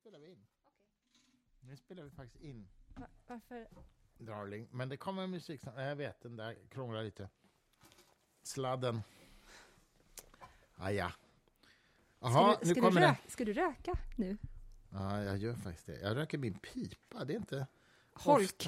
spelar vi in. Nu spelar vi faktiskt in, Varför? darling. Men det kommer musik snart. Jag vet, den där krånglar lite. Sladden. Ah, ja. Ska, Jaha, du, nu ska, du kommer röka, ska du röka nu? Ja, jag gör faktiskt det. Jag röker min pipa. Det är inte Holk.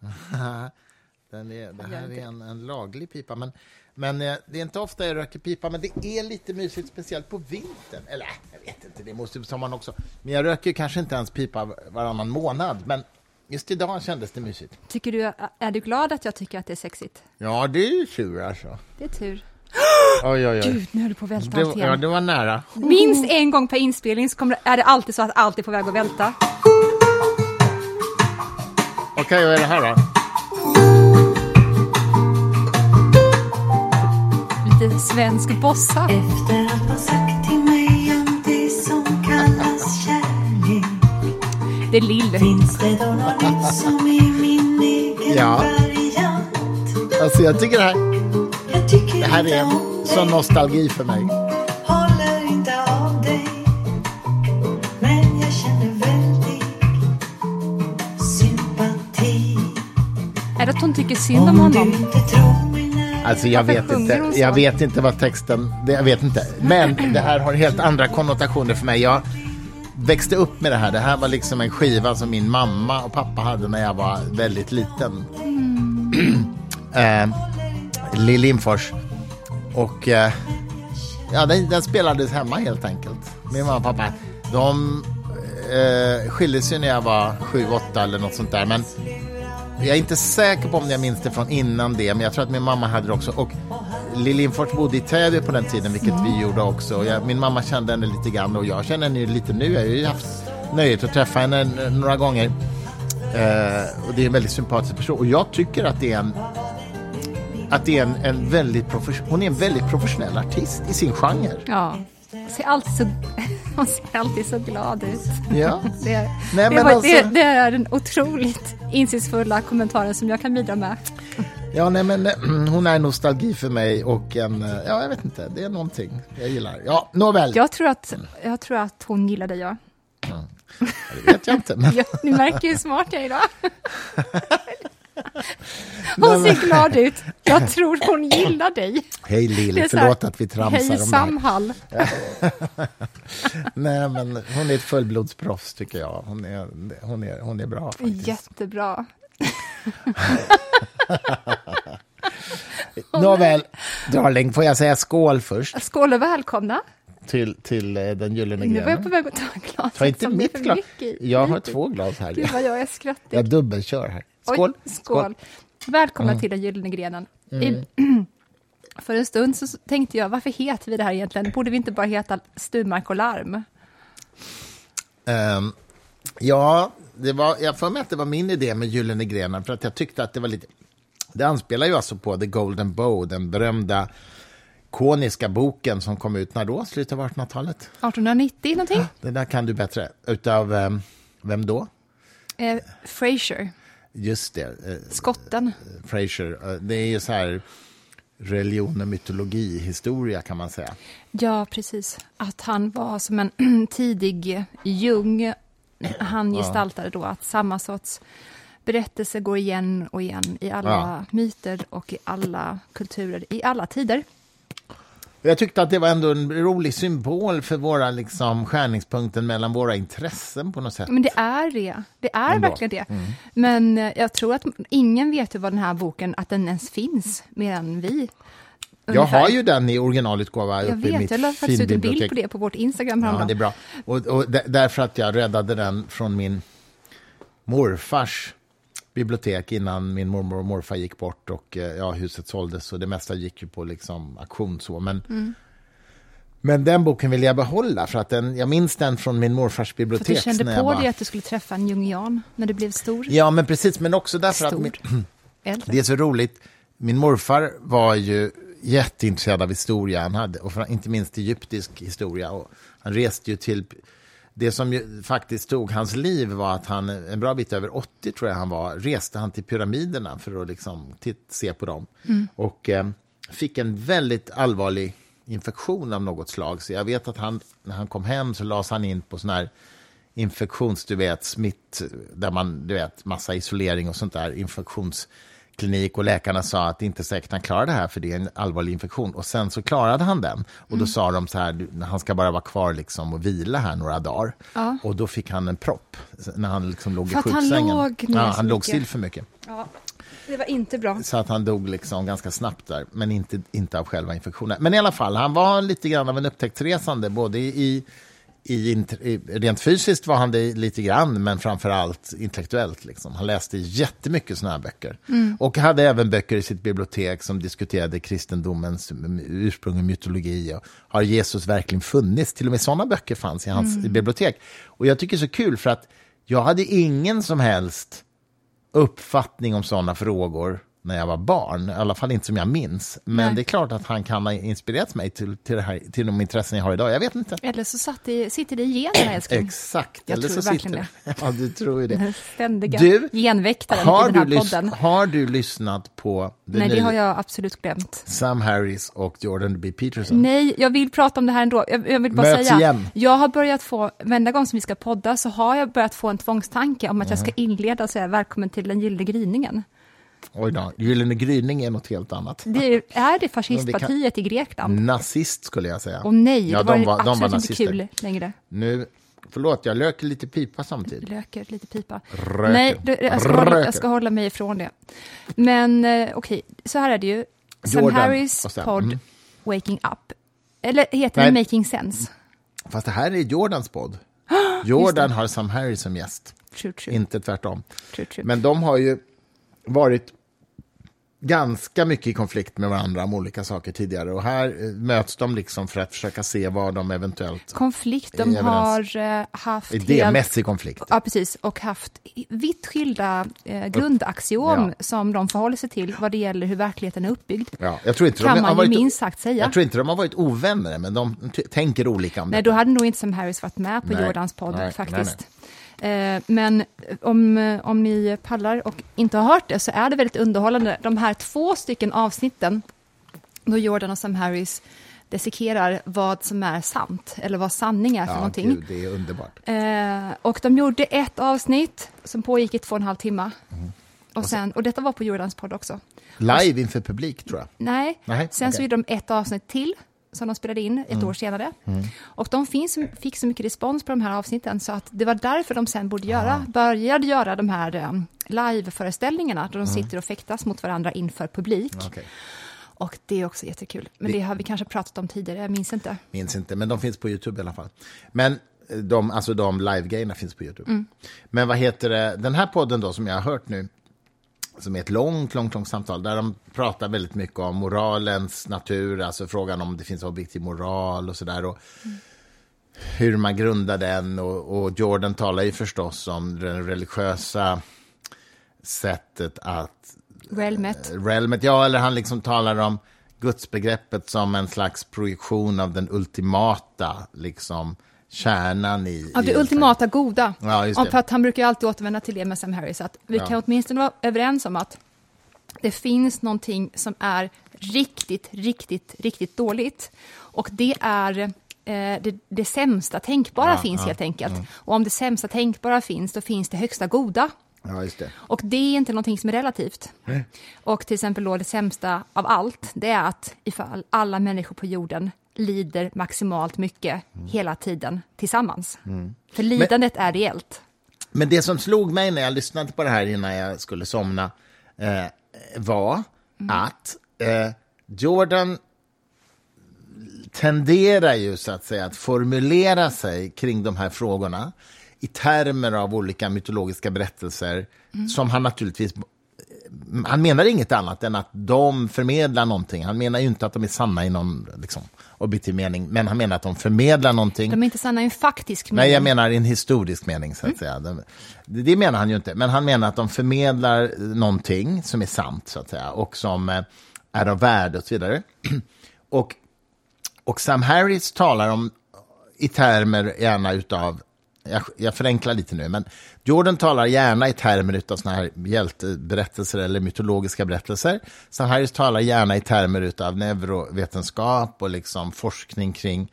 den är, det här är en, en laglig pipa. Men, men eh, det är inte ofta jag röker pipa, men det är lite mysigt, speciellt på vintern. Eller, äh, jag vet inte, det måste sommaren också. Men jag röker kanske inte ens pipa varannan månad. Men just idag kändes det mysigt. Tycker du, är du glad att jag tycker att det är sexigt? Ja, det är ju tur alltså. Det är tur. Oj, oj, oj. Gud, nu höll du på att välta Det, allt ja, igen. det var nära. Minst en gång per inspelning så kommer, är det alltid så att allt är på väg att välta. Okej, vad är det här då? Lite svensk bossa. Efter att ha sagt till mig om det som kallas kärlek Det är Lill. Finns det då något nytt som är min egen Ja. variant? Alltså, jag tycker det här, Jag tycker det här är en sån nostalgi för mig. håller inte av dig Men jag känner väldigt sympati Är det att hon tycker synd om Om du honom? Alltså jag Varför vet inte, jag vet inte vad texten, det, jag vet inte. Men det här har helt andra konnotationer för mig. Jag växte upp med det här. Det här var liksom en skiva som min mamma och pappa hade när jag var väldigt liten. eh, Lill Lindfors. Och eh, ja, den, den spelades hemma helt enkelt. Min mamma och pappa, de eh, skilde sig när jag var sju, åtta eller något sånt där. Men jag är inte säker på om jag minns det från innan det, men jag tror att min mamma hade det också. Och Lill Lindfors bodde i Täby på den tiden, vilket vi gjorde också. Jag, min mamma kände henne lite grann och jag känner henne ju lite nu. Jag har ju haft nöjet att träffa henne några gånger. Eh, och det är en väldigt sympatisk person. Och jag tycker att det är en att det är en, en väldigt profes- hon är en väldigt professionell artist i sin genre. Ja. Ser alltid så, hon ser alltid så glad ut. Ja. Det, är- Nej, det, var, alltså- det, det är den otroligt insiktsfulla kommentaren som jag kan bidra med. Ja, nej, men eh, hon är nostalgi för mig och en, eh, ja, jag vet inte, det är någonting jag gillar. Ja, nåväl. Jag tror att, jag tror att hon gillar dig, ja. Det vet jag inte. Men, ja ni märker hur smart jag är idag. Hon ser glad ut. Jag tror hon gillar dig. hej här, förlåt att vi tramsar Hej om det. Samhall. Nej, men hon är ett fullblodsproffs tycker jag. Hon är, hon är, hon är bra faktiskt. Jättebra. Nåväl, darling, får jag säga skål först Skål och välkomna. till, till eh, den gyllene Nu var jag på grenen? väg att ta glaset Ta inte mitt glas. Jag har två glas här. Gud vad jag är skrattig. Jag dubbelkör här. Skål! Oj, skål. Välkomna till den gyllene grenen. I, för en stund så tänkte jag, varför heter vi det här egentligen? Borde vi inte bara heta Sturmark och larm? Ehm, ja, det var, jag får mig att det var min idé med Gyllene grenen, för att jag tyckte att det var lite... Det anspelar ju alltså på The Golden Bow, den berömda koniska boken som kom ut när då? Slutet av 1800-talet? 1890 någonting? Det där kan du bättre. Utav ehm, vem då? Eh, Fraser, Just det, eh, skotten. Fraser. Eh, det är ju så här religion och mytologi, historia kan man säga. Ja, precis. Att han var som en tidig Jung. Han gestaltade då att samma sorts berättelse går igen och igen i alla Ja. myter och i alla kulturer, i alla tider. Jag tyckte att det var ändå en rolig symbol för våra liksom, skärningspunkten mellan våra intressen på något sätt. Men det är det. Det är Ändå. verkligen det. Men eh, jag tror att ingen vet ju vad den här boken, att den ens finns, mer än vi. Jag ungefär. har ju den i originalutgåva Jag uppe i vet, mitt jag la faktiskt ut en bild på det på vårt Instagram Ja, häromdagen. det är bra. Och, och därför att jag räddade den från min morfars bibliotek innan min mormor och morfar gick bort och eh, ja, huset såldes och det mesta gick ju på liksom auktion så. Men, Mm. men den boken vill jag behålla för att den, jag minns den från min morfars För att bibliotek. du kände när på var... dig att du skulle träffa en jungian när du blev stor? Ja, men precis, men också därför att Stor. min, Äldre? det är så roligt. Min morfar var ju jätteintresserad av historia, han hade, och inte minst egyptisk historia. Och han reste ju till... Det som ju faktiskt tog hans liv var att han, en bra bit över 80 tror jag han var, reste han till pyramiderna för att liksom se på dem. Och eh, fick en väldigt allvarlig infektion av något slag. Så jag vet att han, när han kom hem så lades han in på sån här infektions, du vet, smitt, där man, du vet, massa isolering och sånt där, infektionsklinik och läkarna sa att det inte är säkert han klarar det här för det är en allvarlig infektion. Och sen så klarade han den. Och Mm. då sa de så här, han ska bara vara kvar liksom och vila här några dagar. Ja. Och då fick han en propp när han liksom låg För i att han sjuksängen. låg ja, han låg still för mycket. Ja, det var inte bra. Så att han dog liksom ganska snabbt där, men inte, inte av själva infektionen. Men i alla fall, han var lite grann av en upptäcktsresande, både i, i, rent fysiskt var han det lite grann, men framför allt intellektuellt. Liksom. Han läste jättemycket såna här böcker. Och hade även böcker i sitt bibliotek som diskuterade kristendomens ursprung och mytologi. Och har Jesus verkligen funnits? Till och med såna böcker fanns i hans bibliotek. Och jag tycker det är så kul, för att jag hade ingen som helst uppfattning om sådana frågor när jag var barn, i alla fall inte som jag minns. Men Nej. det är klart att han kan ha inspirerat mig till, till, det här, till de intressen jag har idag. Jag vet inte. Eller så satt det, sitter det i generna, älskling. Exakt. Jag Eller tror så verkligen sitter Ja, du tror ju det. Ständiga Du, genväktaren Har i den du, här lys- podden. har du lyssnat på det Nej, det nya har jag absolut glömt. Sam Harris och Jordan B. Peterson? Nej, jag vill prata om det här ändå. Jag, jag vill bara Möts säga, igen. jag har börjat få, varenda gång som vi ska podda så har jag börjat få en tvångstanke om att jag ska inleda och säga välkommen till den gyllene gryningen. Oj då, Gyllene gryning är något helt annat. Det är, är det fascistpartiet i Grekland? Nazist skulle jag säga. Och nej, ja, det var, de var, de absolut var inte nazister. kul längre. Nu, förlåt, jag löker lite pipa samtidigt. Löker, lite pipa. Röker. Nej, jag, ska hålla, jag ska hålla mig ifrån det. Men eh, okej, så här är det ju. Sam Jordan Harris Sam, podd mm. Waking Up. Eller heter det Making Sense? Fast det här är Jordans podd. Jordan har Sam Harris som gäst, True, true. inte tvärtom. true, true. Men de har ju varit ganska mycket i konflikt med varandra om olika saker tidigare. Och här eh, möts de liksom för att försöka se vad de eventuellt... Konflikt, de har eh, haft Idémässig konflikt. Ja, precis. Och haft vitt skilda eh, grundaxiom Ja. som de förhåller sig till vad det gäller hur verkligheten är uppbyggd. Ja, jag tror inte Kan de man varit, minst sagt säga. Jag tror inte de har varit ovänner, men de tänker olika om Nej, det. då hade nog inte Sam Harris varit med på Nej, Jordans podd nej, faktiskt. Eh, Men om, eh, om ni pallar och inte har hört det så är det väldigt underhållande. De här två stycken avsnitten då Jordan och Sam Harris dissekerar vad som är sant eller vad sanning är för Ja, någonting. gud, det är underbart. Eh, och de gjorde ett avsnitt som pågick i två och en halv timme. Mm. Och, sen, och detta var på Jordans podd också. Live inför publik, tror jag. Nej, Nej, sen så okej. gjorde de ett avsnitt till som de spelade in ett år senare. Och de finns, fick så mycket respons på de här avsnitten så att det var därför de sen borde göra, började göra de här um, liveföreställningarna där de sitter och fäktas mot varandra inför publik. Okej. Och det är också jättekul. Men Det- det har vi kanske pratat om tidigare, jag minns inte. Minns inte, men de finns på Youtube i alla fall. Men eh, de, alltså de live-grejerna finns på Youtube. Men vad heter det, den här podden då som jag har hört nu, som är ett långt, långt, långt samtal, där de pratar väldigt mycket om moralens natur, alltså frågan om det finns objektiv moral och sådär. Och hur man grundar den. Och, och Jordan talar ju förstås om det religiösa sättet att Realmet. realmet, ja, eller han liksom talar om gudsbegreppet som en slags projektion av den ultimata liksom, kärnan i... Ja, det i ultimata goda. Ja, just Ja, det. för att han brukar alltid återvända till det med Sam Harris. Att vi Ja. kan åtminstone vara överens om att det finns någonting som är riktigt, riktigt, riktigt dåligt. Och det är eh, det, det sämsta tänkbara Ja, finns helt enkelt. Och om det sämsta tänkbara finns, då finns det högsta goda. Ja, det. Och det är inte någonting som är relativt. Och till exempel då det sämsta av allt, det är att ifall alla människor på jorden lider maximalt mycket hela tiden tillsammans. För lidandet är reellt. Men det som slog mig när jag lyssnade på det här innan jag skulle somna eh, var att eh, Jordan tenderar ju så att säga att formulera sig kring de här frågorna i termer av olika mytologiska berättelser som han naturligtvis han menar inget annat än att de förmedlar någonting. Han menar ju inte att de är sanna i någon liksom, objektiv mening, men han menar att de förmedlar någonting. De är inte sanna i en faktisk mening. Nej, jag menar i en historisk mening, så att säga. De- Det, det menar han ju inte, men han menar att de förmedlar någonting som är sant, så att säga, och som eh, är av värde och så vidare. Och, och Sam Harris talar om, i termer gärna utav, jag, jag förenklar lite nu, men Jordan talar gärna i termer utav såna här hjälteberättelser eller mytologiska berättelser. Sam Harris talar gärna i termer utav neurovetenskap och liksom forskning kring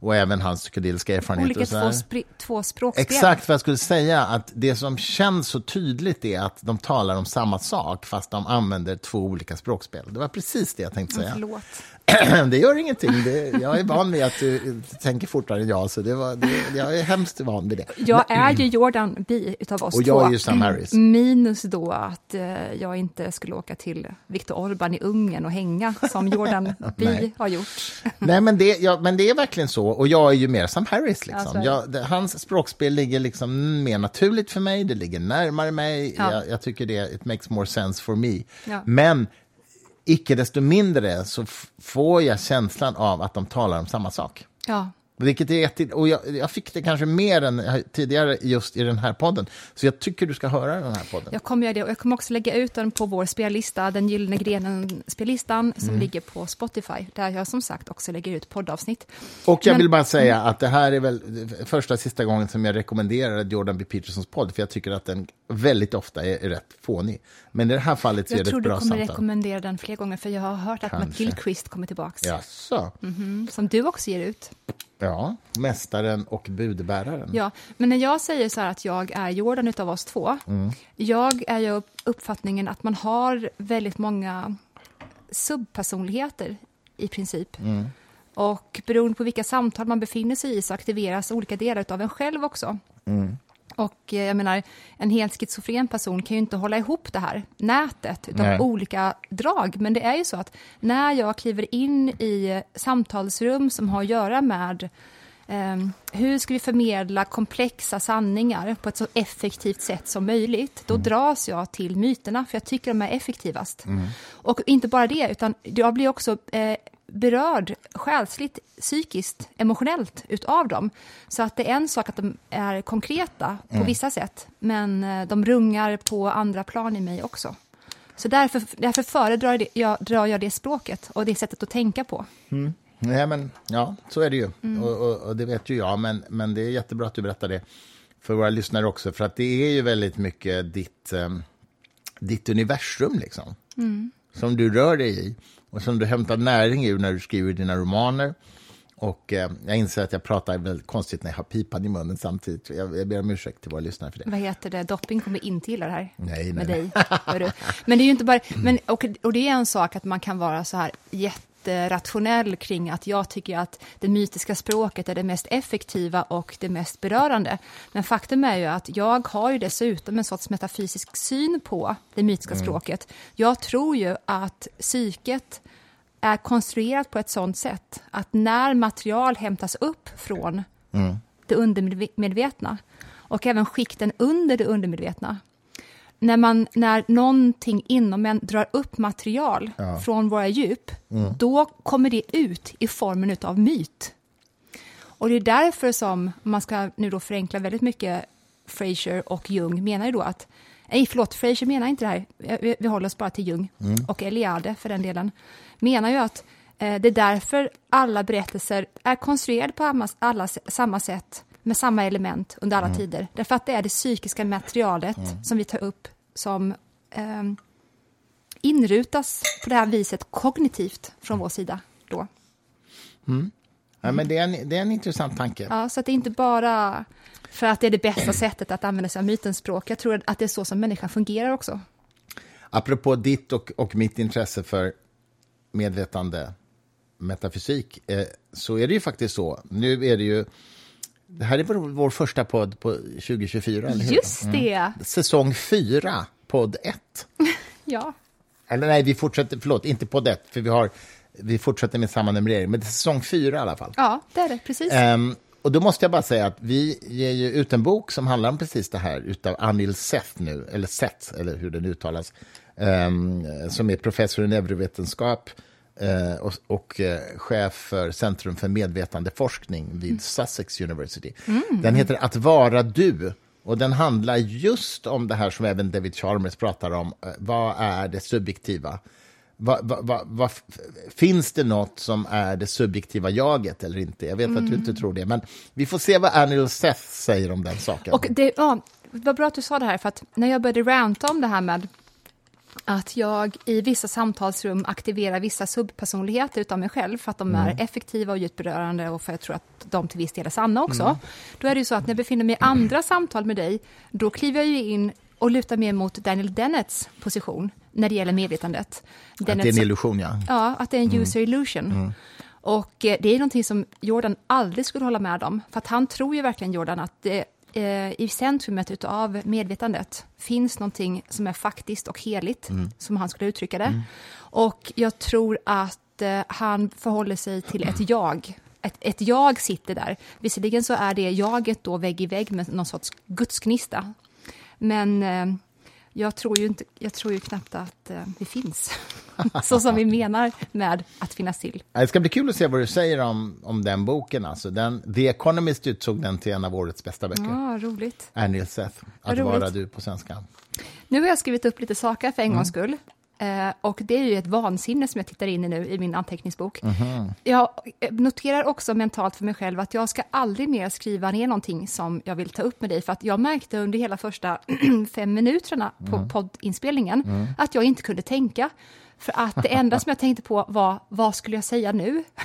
och även hans psykedeliska erfarenheter. Olika och så två, här. spri- två språkspel. Exakt vad jag skulle säga, att det som känns så tydligt är att de talar om samma sak fast de använder två olika språkspel. Det var precis det jag tänkte säga. Förlåt. Det gör ingenting, det, jag är van vid att du tänker fortare än jag, så det var, det, jag är hemskt van vid det. Jag är ju Jordan B utav oss Och två. jag är ju Sam Harris. Minus då att eh, jag inte skulle åka till Viktor Orban i Ungern och hänga som Jordan B har gjort. Nej, men det, ja, men det är verkligen så. Och jag är ju mer som Harris. Liksom. så är det. jag, det, hans språkspel ligger liksom mer naturligt för mig, det ligger närmare mig. Ja. Jag, jag tycker det it makes more sense for me. Ja. Men icke desto mindre så får jag känslan av att de talar om samma sak. Ja, Vilket är jätte, och jag, jag fick det kanske mer än tidigare just i den här podden. Så jag tycker du ska höra den här podden. jag kommer göra det och jag kommer också lägga ut den på vår spellista, den Gyllene grenen-spellistan som Mm. ligger på Spotify, där jag som sagt också lägger ut poddavsnitt. Och jag Men- vill bara säga att det här är väl första sista gången som jag rekommenderar Jordan B. Petersons podd, för jag tycker att den väldigt ofta är rätt fånig. Men i det här fallet så är Jag det tror ett du bra kommer samtal. rekommendera den fler gånger, för jag har hört att Matt Kanske. Gilchrist kommer tillbaka. Jaså? Mm, som du också ger ut. Ja, Mästaren och budbäraren. Ja, men när jag säger så här att jag är Jordan utav oss två, Mm. jag är ju upp- uppfattningen att man har väldigt många subpersonligheter i princip. Mm. Och beroende på vilka samtal man befinner sig i så aktiveras olika delar av en själv också. Mm. Och eh, jag menar, en helt schizofren person kan ju inte hålla ihop det här nätet Nej. olika drag. Men det är ju så att när jag kliver in i samtalsrum som har att göra med eh, hur ska vi förmedla komplexa sanningar på ett så effektivt sätt som möjligt, då dras jag till myterna, för jag tycker de är effektivast. Och inte bara det, utan jag blir också eh, berörd själsligt, psykiskt, emotionellt utav dem. Så att det är en sak att de är konkreta på vissa sätt, men eh, de rungar på andra plan i mig också. Så därför, därför föredrar det- jag, drar jag det språket och det sättet att tänka på. Nej, men ja, så är det ju. Mm. Och, och, och det vet ju jag, men, men det är jättebra att du berättar det för våra lyssnare också, för att det är ju väldigt mycket ditt, um, ditt universum, liksom, Mm. som du rör dig i och som du hämtar näring ur när du skriver dina romaner. Och eh, jag inser att jag pratar väldigt konstigt när jag har pipan i munnen samtidigt. Jag, jag ber om ursäkt till våra lyssnare för det. Vad heter det? Dopping kommer inte gilla det här. Nej, nej, med nej. dig. Men det är ju inte bara... Men, och, och det är en sak att man kan vara så här jätterationell kring att jag tycker att det mytiska språket är det mest effektiva och det mest berörande. Men faktum är ju att jag har ju dessutom en sorts metafysisk syn på det mytiska språket. Jag tror ju att psyket är konstruerat på ett sånt sätt att när material hämtas upp från det undermedvetna och även skikten under det undermedvetna. När, man, när någonting inom en drar upp material från våra djup, då kommer det ut i formen av myt. Och det är därför som, om man ska nu då förenkla väldigt mycket, Fraser och Jung. Menar ju då att, nej förlåt, Fraser menar inte det här, vi, vi håller oss bara till Jung, och Eliade för den delen, menar ju att eh, det är därför alla berättelser är konstruerade på alla, alla, samma sätt, med samma element under alla tider. Därför att det är det psykiska materialet som vi tar upp som ehm, inrutas på det här viset kognitivt från vår sida då. Ja, men det, är en, det är en intressant tanke. Ja, så att det är inte bara för att det är det bästa sättet att använda sig av mytens språk. Jag tror att det är så som människan fungerar också. Apropå ditt och, och mitt intresse för medvetande metafysik, eh, så är det ju faktiskt så. Nu är det ju... Det här är vår, vår första podd på 2024, eller hur? Just det! Säsong 4, podd 1. Ja. Eller nej, vi fortsätter, förlåt, inte podd 1, för vi, har, vi fortsätter med samma numrering, men det är säsong 4 i alla fall. ja, det är det. Precis. Ehm, och då måste jag bara säga att vi ger ju ut en bok som handlar om precis det här utav Anil Seth nu, eller Seth, eller hur den uttalas, ehm, som är professor i neurovetenskap och, och eh, chef för Centrum för medvetandeforskning vid Sussex University. Den heter Att vara du. Och den handlar just om det här som även David Chalmers pratar om. Eh, vad är det subjektiva? Va, va, va, finns det något som är det subjektiva jaget eller inte? Jag vet att du inte tror det, men vi får se vad Anil Seth säger om den saken. Och det, ja, var bra att du sa det här, för att när jag började ranta om det här med att jag i vissa samtalsrum aktiverar vissa subpersonligheter utav mig själv för att de är effektiva och djupt berörande och för att jag tror att de till viss del är sanna också. Då är det ju så att när jag befinner mig i andra samtal med dig, då kliver jag ju in och lutar mer mot Daniel Dennets position när det gäller medvetandet. Att det är en illusion, ja. Ja, att det är en user illusion. Och eh, det är någonting som Jordan aldrig skulle hålla med om. För att han tror ju verkligen, Jordan, att det, eh, i centrumet utav medvetandet finns någonting som är faktiskt och heligt, som han skulle uttrycka det. Och jag tror att eh, han förhåller sig till ett jag. Ett, ett jag sitter där. Visserligen så är det jaget då vägg i vägg med någon sorts gudsgnista. Men eh, jag tror ju, inte, jag tror ju knappt att eh, det finns. så som vi menar med att finnas till. Det ska bli kul att se vad du säger om, om den boken. Alltså, den, The Economist utsåg den till en av årets bästa böcker. Ja, roligt. Annie Seth, Att roligt. vara du på svenska. Nu har jag skrivit upp lite saker för en gångs skull. Eh, och det är ju ett vansinne som jag tittar in i nu i min anteckningsbok. Jag eh, noterar också mentalt för mig själv att jag ska aldrig mer skriva ner någonting som jag vill ta upp med dig. För att jag märkte under hela första fem minuterna på poddinspelningen att jag inte kunde tänka. För att det enda som jag tänkte på var, vad skulle jag säga nu?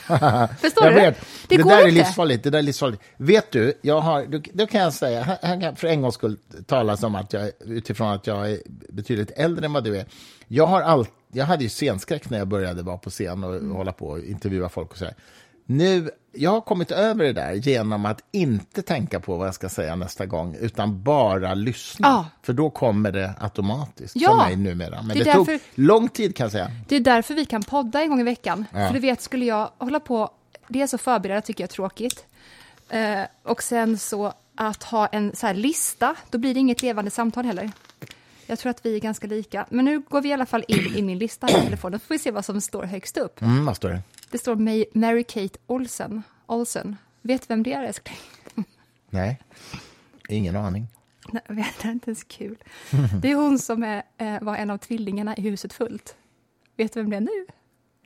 Förstår Jag du? vet. Det, Det går där är inte. livsfarligt. Det där är livsfarligt. Vet du, jag har, då, kan jag säga, här- här kan för en gångs skull talas om att jag, utifrån att jag är betydligt äldre än vad du är. Jag, har all, jag hade ju scenskräck när jag började vara på scen och Mm. hålla på och intervjua folk och så här. Nu, jag har kommit över det där genom att inte tänka på vad jag ska säga nästa gång, utan bara lyssna. Ja. För då kommer det automatiskt Ja. för mig numera. Men Det det, är tog därför- lång tid kan jag säga. Det är därför vi kan podda en gång i veckan. Ja. För du vet, skulle jag hålla på, det är så förbereda tycker jag är tråkigt. Eh, och sen så att ha en så här lista, då blir det inget levande samtal heller. Jag tror att vi är ganska lika. Men nu går vi i alla fall in i min lista i telefonen, så får vi se vad som står högst upp. Mm, vad står det? Det står May- Mary-Kate Olsen. Olsen. Vet du vem det är, älskling? Nej, ingen aning. Nej, det är inte ens kul. Det är hon som är, eh, var en av tvillingarna i huset fullt. Vet du vem det är nu?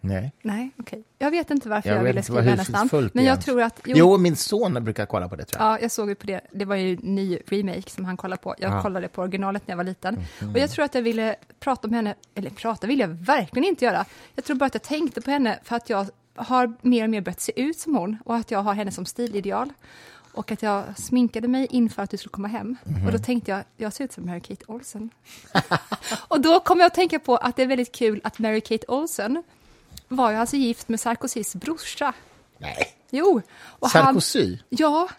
Nej. Nej, okej. Jag vet inte varför Jag jag, ville skriva hennes namn. Men jag tror att... Jo, min son brukar kolla på det tror jag. Ja, jag såg ju på det. Det var ju en ny remake som han kollade på. Jag Ja. kollade på originalet när jag var liten. Mhm. Och jag tror att jag ville prata om henne, eller prata vill jag verkligen inte göra. Jag tror bara att jag tänkte på henne för att jag har mer och mer börjat se ut som hon och att jag har henne som stilideal. Och att jag sminkade mig inför att du skulle komma hem. Mhm. Och då tänkte jag, jag ser ut som Mary-Kate Olsen. och då kom jag att tänka på att det är väldigt kul att Mary-Kate Olsen var ju alltså gift med Sarkozys brorsa. Nej. Jo. Och Sarkozy? Han, ja,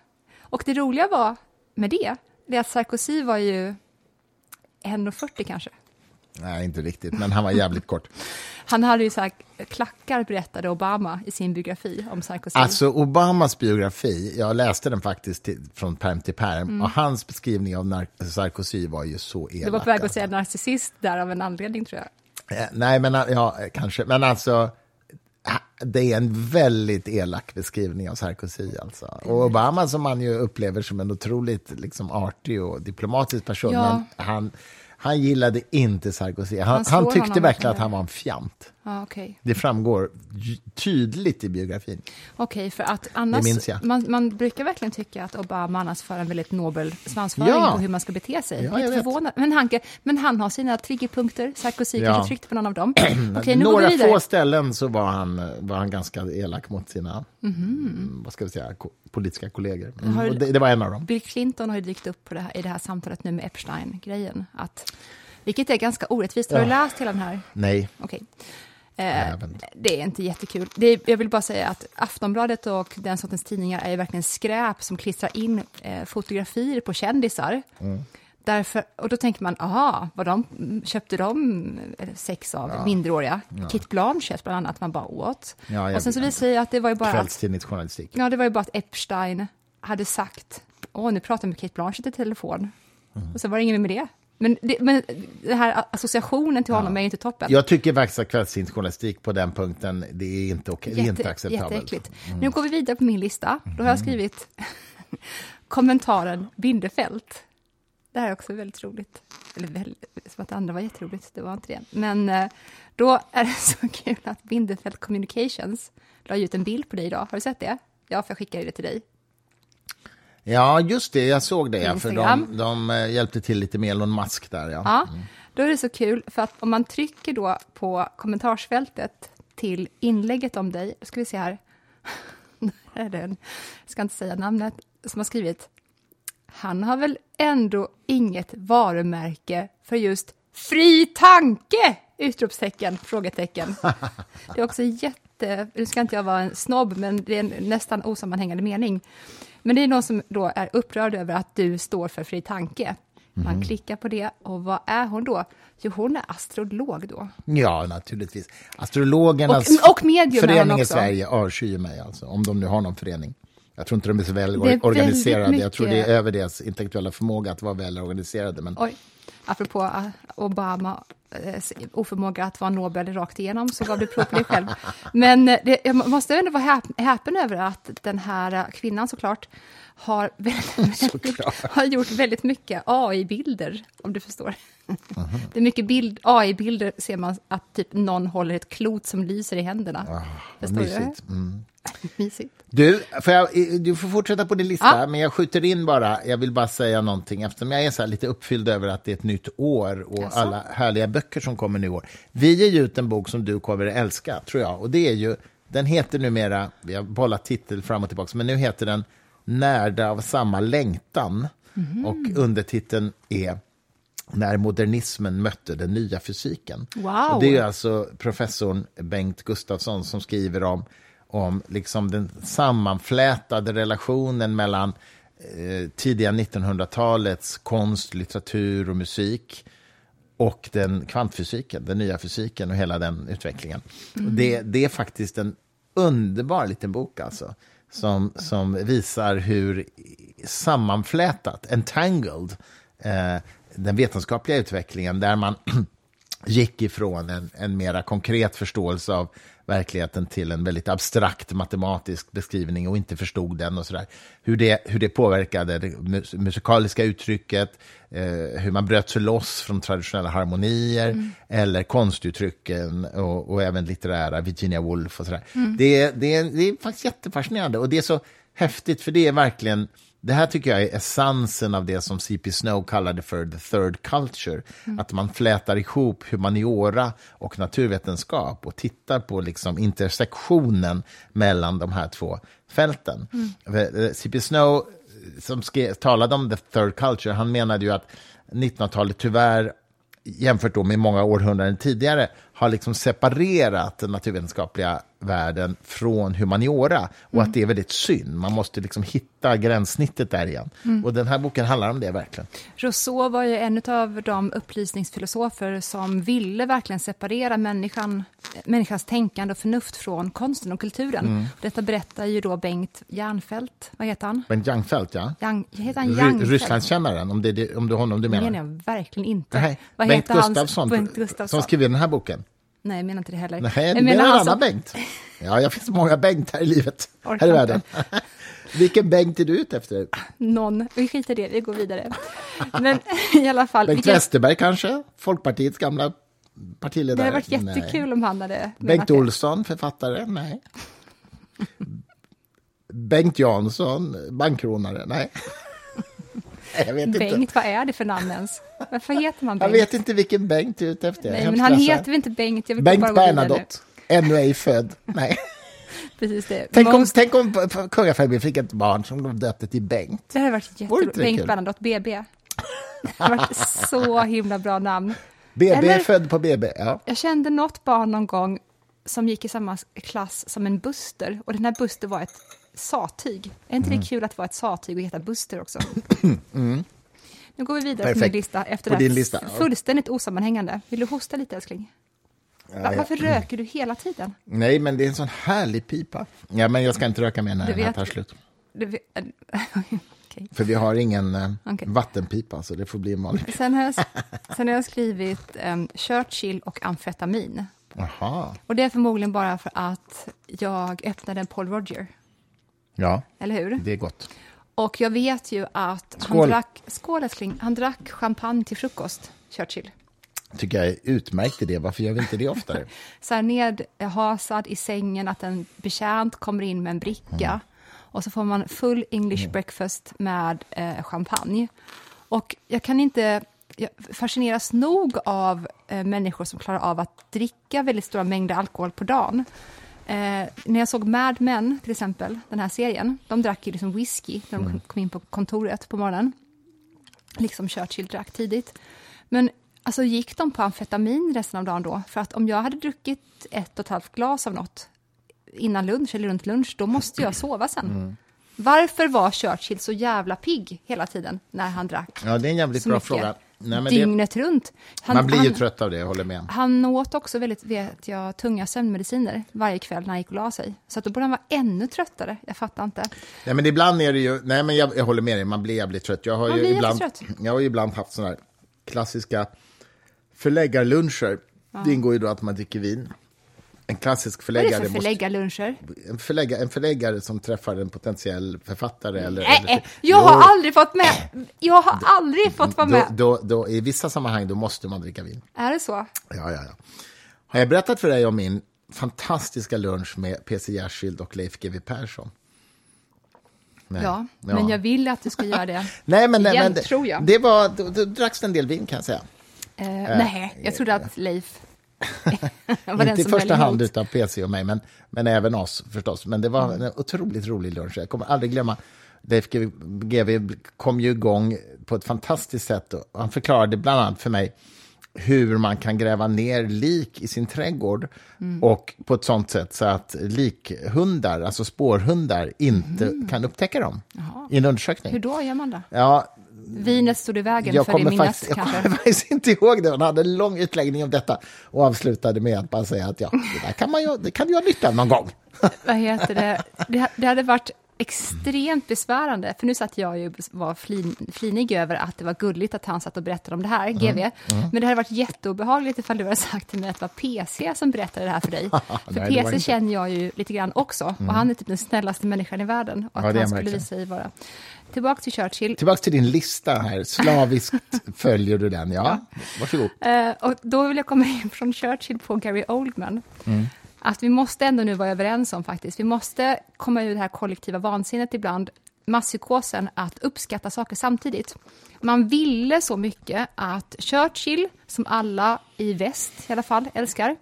och det roliga var med det, det är att Sarkozy var ju 1,40 kanske. Nej, inte riktigt, men han var jävligt kort. Han hade ju så här klackar, berättade Obama i sin biografi om Sarkozy. Alltså, Obamas biografi, jag läste den faktiskt till, från perm till perm, Mm. och hans beskrivning av Sarkozy var ju så elak. du var på väg att alltså. säga narcissist där av en anledning, tror jag. Eh, Nej, men ja, kanske. Men alltså, det är en väldigt elak beskrivning av Sarkozy. Alltså. Och Obama, som man ju upplever som en otroligt liksom, artig och diplomatisk person, Ja. men han, han gillade inte Sarkozy. Han, Han han, tyckte verkligen att han var en fjant. Ja, okej. Det framgår tydligt i biografin. Okej, för att annars... Man, man brukar verkligen tycka att Obama annars för en väldigt nobel svansföring Ja. på hur man ska bete sig. Ja, jag förvånad. Men han, men han har sina triggerpunkter. Sarkozy Ja. kanske tryckte på någon av dem. Går Några få ställen så var han, var han ganska elak mot sina mm, vad ska vi säga, politiska kollegor. Mm, Har du- det, det var en av dem. Bill Clinton har ju dykt upp det här, i det här samtalet nu med Epstein-grejen. Att, vilket är ganska orättvist. Har du Ja. läst hela den här? Nej, Okej. Eh, det är inte jättekul. Det är, jag vill bara säga att Aftonbladet och den sortens tidningar är ju verkligen skräp som klistrar in eh, fotografier på kändisar. Mm. Därför, och då tänker man, aha, vad de, köpte de eh, sex av minderåriga? Kit Blanchett bland annat, man bara åt. Ja, och sen så visar det att det var ju bara att kvällstidningsjournalistik. Ja, det var ju bara att Epstein hade sagt, åh, nu pratar jag med Kate Blanchett i telefon. Mm. Och så var det ingen med det. Men, det, men den här associationen till honom är ju inte toppen. Jag tycker faktiskt att kvällstidningsjournalistik på den punkten, det är inte, okej, det är inte acceptabelt. Mm. Jätteäckligt. Nu går vi vidare på min lista. Då har jag skrivit kommentaren Bindefält. Det här är också väldigt roligt. Eller väldigt, som att det andra var jätteroligt, det var inte det. Men eh, då är det så kul att Bindefält Communications la ut en bild på dig idag. Har du sett det? Ja, för jag skickade det till dig. Ja, just det, jag såg det. För de, de eh, hjälpte till lite med Elon Musk där. Ja. Ja. Då är det så kul, för att om man trycker då på kommentarsfältet till inlägget om dig, då ska vi se här, här är den, jag ska inte säga namnet, som har skrivit, han har väl ändå inget varumärke för just fri tanke! Utropstecken, frågetecken. Det är också jätte, nu ska inte jag vara en snobb, men det är en nästan osammanhängande mening. Men det är någon som då är upprörd över att du står för fri tanke. Man klickar på det, och vad är hon då? Jo, hon är astrolog då. Ja, naturligtvis. Astrologernas Och- och förening i. Sverige avskyr mig, alltså, om de nu har någon förening. Jag tror inte de är så väl organiserade. Jag tror det är över deras intellektuella förmåga att vara väl organiserade. Men Oj, apropå eh, Obama eh, oförmåga att vara Nobel rakt igenom, så gav du prov på dig själv. Men eh, det, jag måste ändå vara häp, häpen över att den här kvinnan såklart har, väldigt, Såklart. har gjort väldigt mycket AI-bilder, om du förstår. Mhm. Det är mycket bild, AI-bilder ser man att typ någon håller ett klot som lyser i händerna. vad Förstår du? Mm. Mysigt. Du, får jag, du får fortsätta på din lista, Ja. men jag skjuter in bara, jag vill bara säga någonting, eftersom jag är så lite uppfylld över att det är ett nytt år och Jaså? alla härliga böcker som kommer nu i år. Vi ger ju ut en bok som du kommer att älska, tror jag, och det är ju, den heter numera, vi har bollat titel fram och tillbaka, men nu heter den Närda av samma längtan, Mhm. och undertiteln är när modernismen mötte den nya fysiken. Wow. Och det är alltså professorn Bengt Gustafsson som skriver om, om liksom den sammanflätade relationen mellan eh, tidiga 1900-talets konst, litteratur och musik och den kvantfysiken, den nya fysiken och hela den utvecklingen. Och det, det är faktiskt en underbar liten bok alltså, som, som visar hur sammanflätat, entangled, eh, den vetenskapliga utvecklingen, där man gick ifrån en, en mera konkret förståelse av verkligheten till en väldigt abstrakt matematisk beskrivning och inte förstod den och sådär. Hur det, hur det påverkade det mus musikaliska uttrycket, eh, hur man bröt sig loss från traditionella harmonier eller konstuttrycken och, och även litterära, Virginia Woolf och sådär. Det, är- det, är- det är faktiskt jättefascinerande och det är så häftigt för det är verkligen det här tycker jag är essensen av det som C.P. Snow kallade för the third culture. Att man flätar ihop humaniora och naturvetenskap och tittar på liksom intersektionen mellan de här två fälten. Eh, C.P. Snow, eh, som skrev, talade om the third culture, han menade ju att 1900-talet tyvärr jämfört då med många århundraden tidigare, har liksom separerat den naturvetenskapliga världen från humaniora och att det är väldigt synd. Man måste liksom hitta gränssnittet där igen. Och den här boken handlar om det verkligen. Rousseau var ju en av de upplysningsfilosofer som ville verkligen separera människan, människans tänkande och förnuft från konsten och kulturen. Mm. Detta berättar ju då Bengt Järnfält, vad heter han? Bengt Jangfelt, ja. Yang, heter han Järnfält? Rysslandskännaren, om det, är det, om det är honom du Det menar. menar jag verkligen inte. Nej, vad Bengt heter Gustafsson, Bengt Gustafsson. som skrev den här boken. Nej, jag menar inte det heller. Nej, jag du menar en som- annan Bengt. Ja, jag finns många Bengtar i livet, Orkar här i världen. Vilken Bengt är du ute efter? Någon, vi skiter i det, vi går vidare. Men i alla fall. Bengt vilken- Westerberg kanske? Folkpartiets gamla det partiledare? hade varit Nej. jättekul om han hade Bengt det. Olsson, författare? Nej. Bengt Jansson, bankrånare? Nej. Jag vet inte. Bengt, vad är det för namn ens? Varför heter man Jag Bengt? vet inte vilken Bengt du är ute efter. Jag Nej, men han heter väl inte Bengt? Jag vill Bengt bara. Bernadotte, ännu ej född. Nej. Precis det. Tänk om, Most- tänk om p- p- kungafamiljen fick ett barn som de döpte till Bengt. Det hade varit jätteroligt. inte Bengt? Bernadotte, BB. Det hade varit så himla bra namn. BB Eller- är född på BB. Ja. Jag kände något barn någon gång som gick i samma klass som en Buster. Och den här Buster var ett sattyg. Är inte Mm. det kul att vara ett sattyg och heta Buster också? Nu går vi vidare på Perfekt. min lista. Efter På det här lista. Fullständigt osammanhängande. Vill du hosta lite älskling? Va- ja. Varför röker du hela tiden? Nej, men det är en sån härlig pipa. Ja, men jag ska inte röka mer när Du den här vet- tar slut. Du vet- Okej. För vi har ingen eh, Okej. vattenpipa, så det får bli en vanlig. Sen, har jag, sen har jag skrivit um, Churchill och amfetamin. Jaha. Och det är förmodligen bara för att jag öppnade en Paul Roger, Ja, eller hur? det är gott. Och jag vet ju att Skål. han drack, skål älskling, han drack champagne till frukost, Churchill. tycker jag är utmärkt idé. Varför gör vi inte det oftare? Så här nedhasad i sängen, att en betjänt kommer in med en bricka. Mm. Och så får man full English breakfast med eh, champagne. Och jag kan inte jag fascineras nog av eh, människor som klarar av att dricka väldigt stora mängder alkohol på dagen. Eh, när jag såg Mad Men, till exempel, den här serien, de drack ju liksom whisky när de kom in på kontoret på morgonen. Liksom Churchill drack tidigt. Men alltså, gick de på amfetamin resten av dagen då? För att om jag hade druckit ett och ett halvt glas av något innan lunch eller runt lunch, då måste jag sova sen. Varför var Churchill så jävla pigg hela tiden när han drack? Ja, det är en jävligt bra mycket? fråga. Nej, men det, Dygnet runt. Han, man blir ju han, trött av det, jag håller med. Han åt också väldigt, vet jag, tunga sömnmediciner varje kväll när han gick och la sig. Så att då borde han vara ännu tröttare. Jag fattar inte. Nej, men ibland är det ju... Nej, men jag, jag håller med dig, man blir jävligt trött. Jag har, Man ju ibland, jag har ju ibland haft sådana här klassiska förläggarluncher. Det ingår ju då att man dricker vin. En klassisk Vad är det förläggare... för förläggarluncher? en, förläggare, en förläggare som träffar en potentiell författare. Eller, Nej, eller, äh, jag har aldrig fått med. Jag har aldrig fått vara då, med. då, då, I vissa sammanhang då måste man dricka vin. Är det så? Ja, ja, ja. Har jag berättat för dig om min fantastiska lunch med PC Jersild och Leif GW Persson? Nej. Ja, men jag vill att du ska göra det. Nej, men, Igen, men det, tror jag. det var, då, då dracks det en del vin kan jag säga. Eh, nej, jag trodde att Leif var den Inte i första hand utav PC och mig, men, men även oss förstås. Men det var Mm. en otroligt rolig lunch. Jag kommer aldrig glömma. Leif GW kom ju igång på ett fantastiskt sätt. Och han förklarade bland annat för mig hur man kan gräva ner lik i sin trädgård Mm. och på ett sånt sätt så att likhundar, alltså spårhundar, inte kan upptäcka dem i en undersökning. Mm. Hur då gör man det? Ja, Vinet stod i vägen jag för det minnet jag kommer faktiskt inte ihåg det. Han hade en lång utläggning om detta och avslutade med att bara säga att ja, det där kan, man ju, det kan du ha nytta av någon gång. Vad heter det? det? Det hade varit extremt besvärande, för nu satt jag ju var flin, flinig över att det var gulligt att han satt och berättade om det här, GV. Mm, Men det hade varit jätteobehagligt ifall du hade sagt till mig att det var PC som berättade det här för dig. för Nej, PC. Mm. känner jag ju lite grann också, och han är typ den snällaste människan i världen. Och Ja, att är han skulle visa sig vara. Tillbaka till Churchill. Tillbaka till din lista här, slaviskt följer du den. Ja, varsågod. Eh, och då vill jag komma in från Churchill på Gary Oldman. Mm. Att vi måste ändå nu vara överens om faktiskt, vi måste komma ur det här kollektiva vansinnet ibland, masspsykosen, att uppskatta saker samtidigt. Man ville så mycket att Churchill, som alla i väst i alla fall älskar,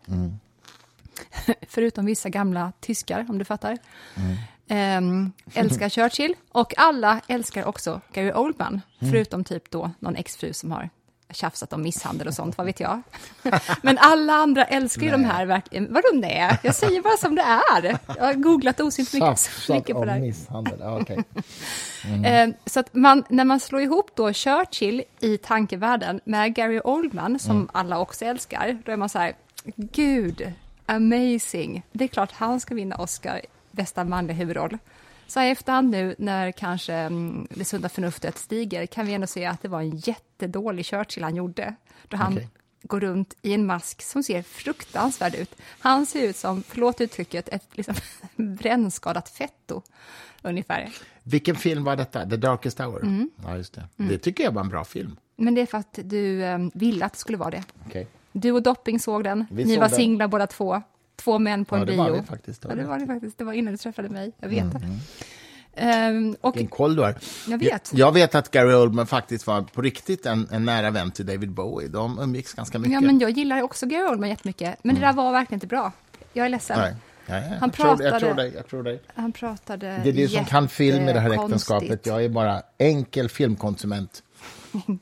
förutom vissa gamla tyskar, om du fattar, ehm, älskar Churchill. Och alla älskar också Gary Oldman, förutom typ då någon exfru som har tjafsat om misshandel och sånt, vad vet jag. Men alla andra älskar ju de här. Vadå nej? Jag säger bara som det är. Jag har googlat osynligt mycket, Tjafsat mycket på det här. misshandel. Ja, okej. Eh, Så att man, när man slår ihop då Churchill i tankevärlden med Gary Oldman, som Mm. alla också älskar, då är man så här, gud, amazing. Det är klart han ska vinna Oscar, bästa manliga huvudroll. Så i efterhand nu, när kanske mm, det sunda förnuftet stiger, kan vi ändå se att det var en jättedålig Churchill han gjorde. Då han Okej. går runt i en mask som ser fruktansvärd ut. Han ser ut som, förlåt uttrycket, ett liksom, brännskadat fetto, ungefär. Vilken film var detta? The Darkest Hour? Mm. Ja, just det. Det tycker jag var en bra film. Men det är för att du eh, ville att det skulle vara det. Okej. Du och Dopping såg den. Vi Ni såg var den. singlar båda två. Två män på Ja, en det bio. var vi faktiskt. Det Ja, var det det. var det faktiskt. Det var innan du träffade mig. Jag vet det. Ehm, och Vilken koll du har. jag vet. Jag vet att Gary Oldman faktiskt var på riktigt en, en nära vän till David Bowie. De umgicks ganska mycket. Ja, men jag gillar också Gary Oldman jättemycket. Men det där var verkligen inte bra. Jag är ledsen. Nej. Ja, ja, Han jag, tror, jag pratade- tror dig. Jag tror dig. Han pratade Det är du som kan film i det här äktenskapet. Jag är bara enkel filmkonsument.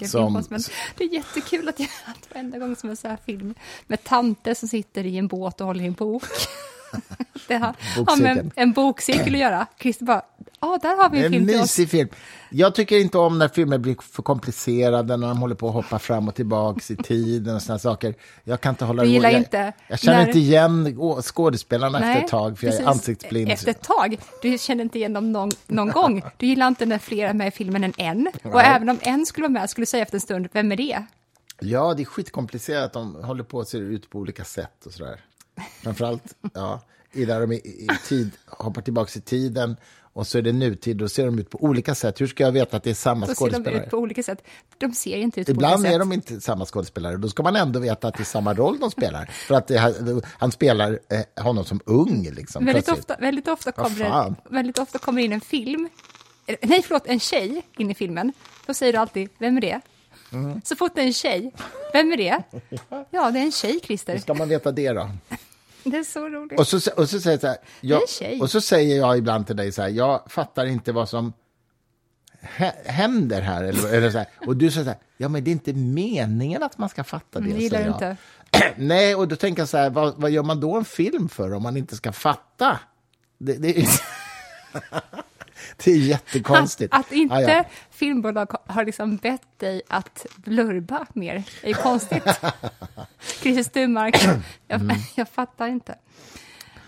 Som- men det är jättekul att, jag, att varenda gång som sån här film med tanter som sitter i en båt och håller i en bok. det har, har med en bokcirkel att göra. Christer bara, ja, där har vi en En film till oss. film. Jag tycker inte om när filmer blir för komplicerade, när de håller på att hoppa fram och tillbaka i tiden och såna saker. Jag kan inte hålla Du gillar jag, inte Jag känner när- inte igen skådespelarna efter ett tag, för jag är precis. ansiktsblind. Efter ett tag. Du känner inte igen dem någon, någon gång. Du gillar inte när fler är med i filmen än en. Och Nej. även om en skulle vara med skulle du säga efter en stund, vem är det? Ja, det är skitkomplicerat. De håller på att se ut på olika sätt och sådär. Framförallt, ja, i där de i, i tid, hoppar tillbaka i tiden och så är det nutid, då ser de ut på olika sätt. Hur ska jag veta att det är samma Då ser de skådespelare? ut på olika sätt. De ser inte ut på Ibland olika är sätt. de inte samma skådespelare. Då ska man ändå veta att det är samma roll de spelar. För att det, han spelar eh, honom som ung. Liksom, Väldigt ofta, väldigt, ofta kommer väldigt ofta kommer in en film, eh, nej förlåt, en tjej in i filmen. Då säger du alltid, vem är det? Så fort det är en tjej. Vem är det? Ja, det är en tjej, Hur Christer. ska man veta det då? Det är så roligt. Och så, och så säger jag så här, jag, och så säger jag ibland till dig så här, jag fattar inte vad som hä- händer här. Eller, eller så här. Och du säger så här, ja men det är inte meningen att man ska fatta det. Gillar säger jag. inte. Nej, och då tänker jag så här, vad, vad gör man då en film för om man inte ska fatta? Det, det, det är jättekonstigt. Att, att inte Ja, ja. filmbolag har liksom bett dig att blurba mer är ju konstigt. Christer Sturmark, jag, jag fattar inte.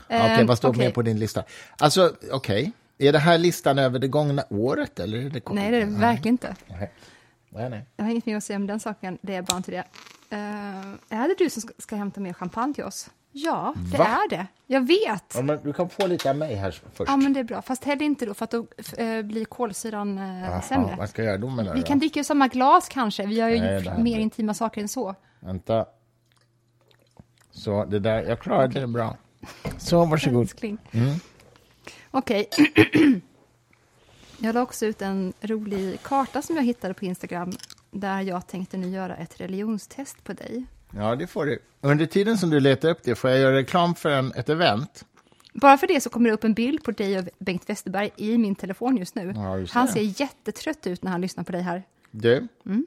Mm. Okej, Ehm, vad står okej. med på din lista? Alltså, okej. Är det här listan över det gångna året? Eller är det Nej, det är det verkligen inte. Nej. Nej, nej. Jag har inget mer att säga om den saken, det är bara inte det. Uh, är det du som ska, ska hämta mer champagne till oss? Ja, det Va? är det. Jag vet. Ja, men du kan få lite av mig här först. Ja, men det är bra. Fast häll inte då, för att då eh, blir kolsyran uh, Jaha, sämre. vad ska jag göra då med det Vi då? kan dricka ur samma glas kanske. Vi har ju Nej, här mer intima saker än så. Vänta. Så, det där, jag klarade det bra. Så, varsågod. Mm. Okej. jag la också ut en rolig karta som jag hittade på Instagram där jag tänkte nu göra ett religionstest på dig. Ja, det får du. Under tiden som du letar upp det får jag göra reklam för en, ett event. Bara för det så kommer det upp en bild på dig och Bengt Westerberg i min telefon just nu. Ja, just han ser jättetrött ut när han lyssnar på dig här. Du, Mm.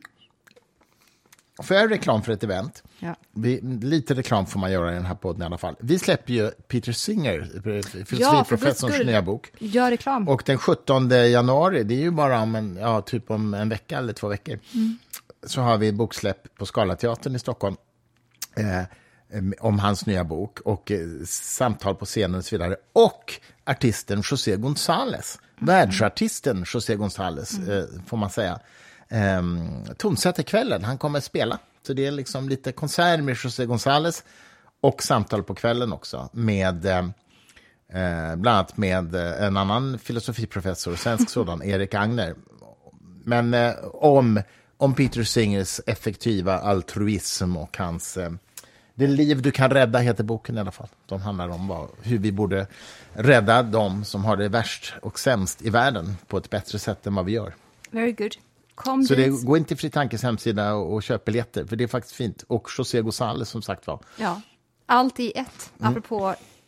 får jag reklam för ett event? Ja. Vi, lite reklam får man göra i den här podden i alla fall. Vi släpper ju Peter Singer, Ja, för filosofiprofessorns skull. nya bok. Gör reklam. Och den 17 januari, det är ju bara om en, ja, typ om en vecka eller två veckor, så har vi boksläpp på Scalateatern i Stockholm eh, om hans nya bok och eh, samtal på scenen och så vidare. Och artisten José González, världsartisten José González, eh, får man säga, eh, tonsätter kvällen. Han kommer att spela. Så det är liksom lite konsert med José González och samtal på kvällen också med eh, Eh, bland annat med eh, en annan filosofiprofessor, svensk sådan, Erik Agner. Men eh, om, om Peter Singers effektiva altruism och hans... Eh, det liv du kan rädda heter boken i alla fall. De handlar om vad, hur vi borde rädda de som har det värst och sämst i världen på ett bättre sätt än vad vi gör. Very good. Kom Så det, gå in till Fri Tankes hemsida och, och köp biljetter, för det är faktiskt fint. Och José González som sagt var. Ja. Allt i ett, Mm.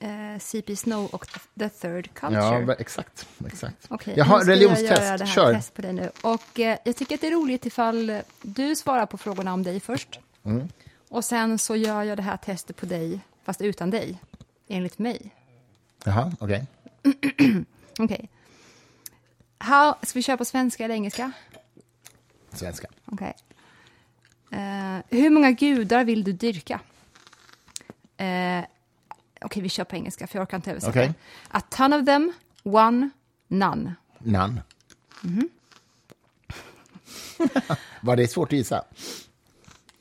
Eh, CP Snow och The Third Culture. Ja, exakt. exakt. Okej, Jaha, nu ska jag göra religionstest. det här Kör. test på dig nu. Och eh, jag tycker att det är roligt ifall du svarar på frågorna om dig först. Mm. Och sen så gör jag det här testet på dig, fast utan dig, enligt mig. Jaha, okej. Okej. How, ska vi köra på svenska eller engelska? Svenska. Okej. Eh, hur många gudar vill du dyrka? Eh, Okej, vi kör på engelska, för jag orkar inte översätta. Okej. A ton of them, one, none. None. Mhm. Var det svårt att gissa?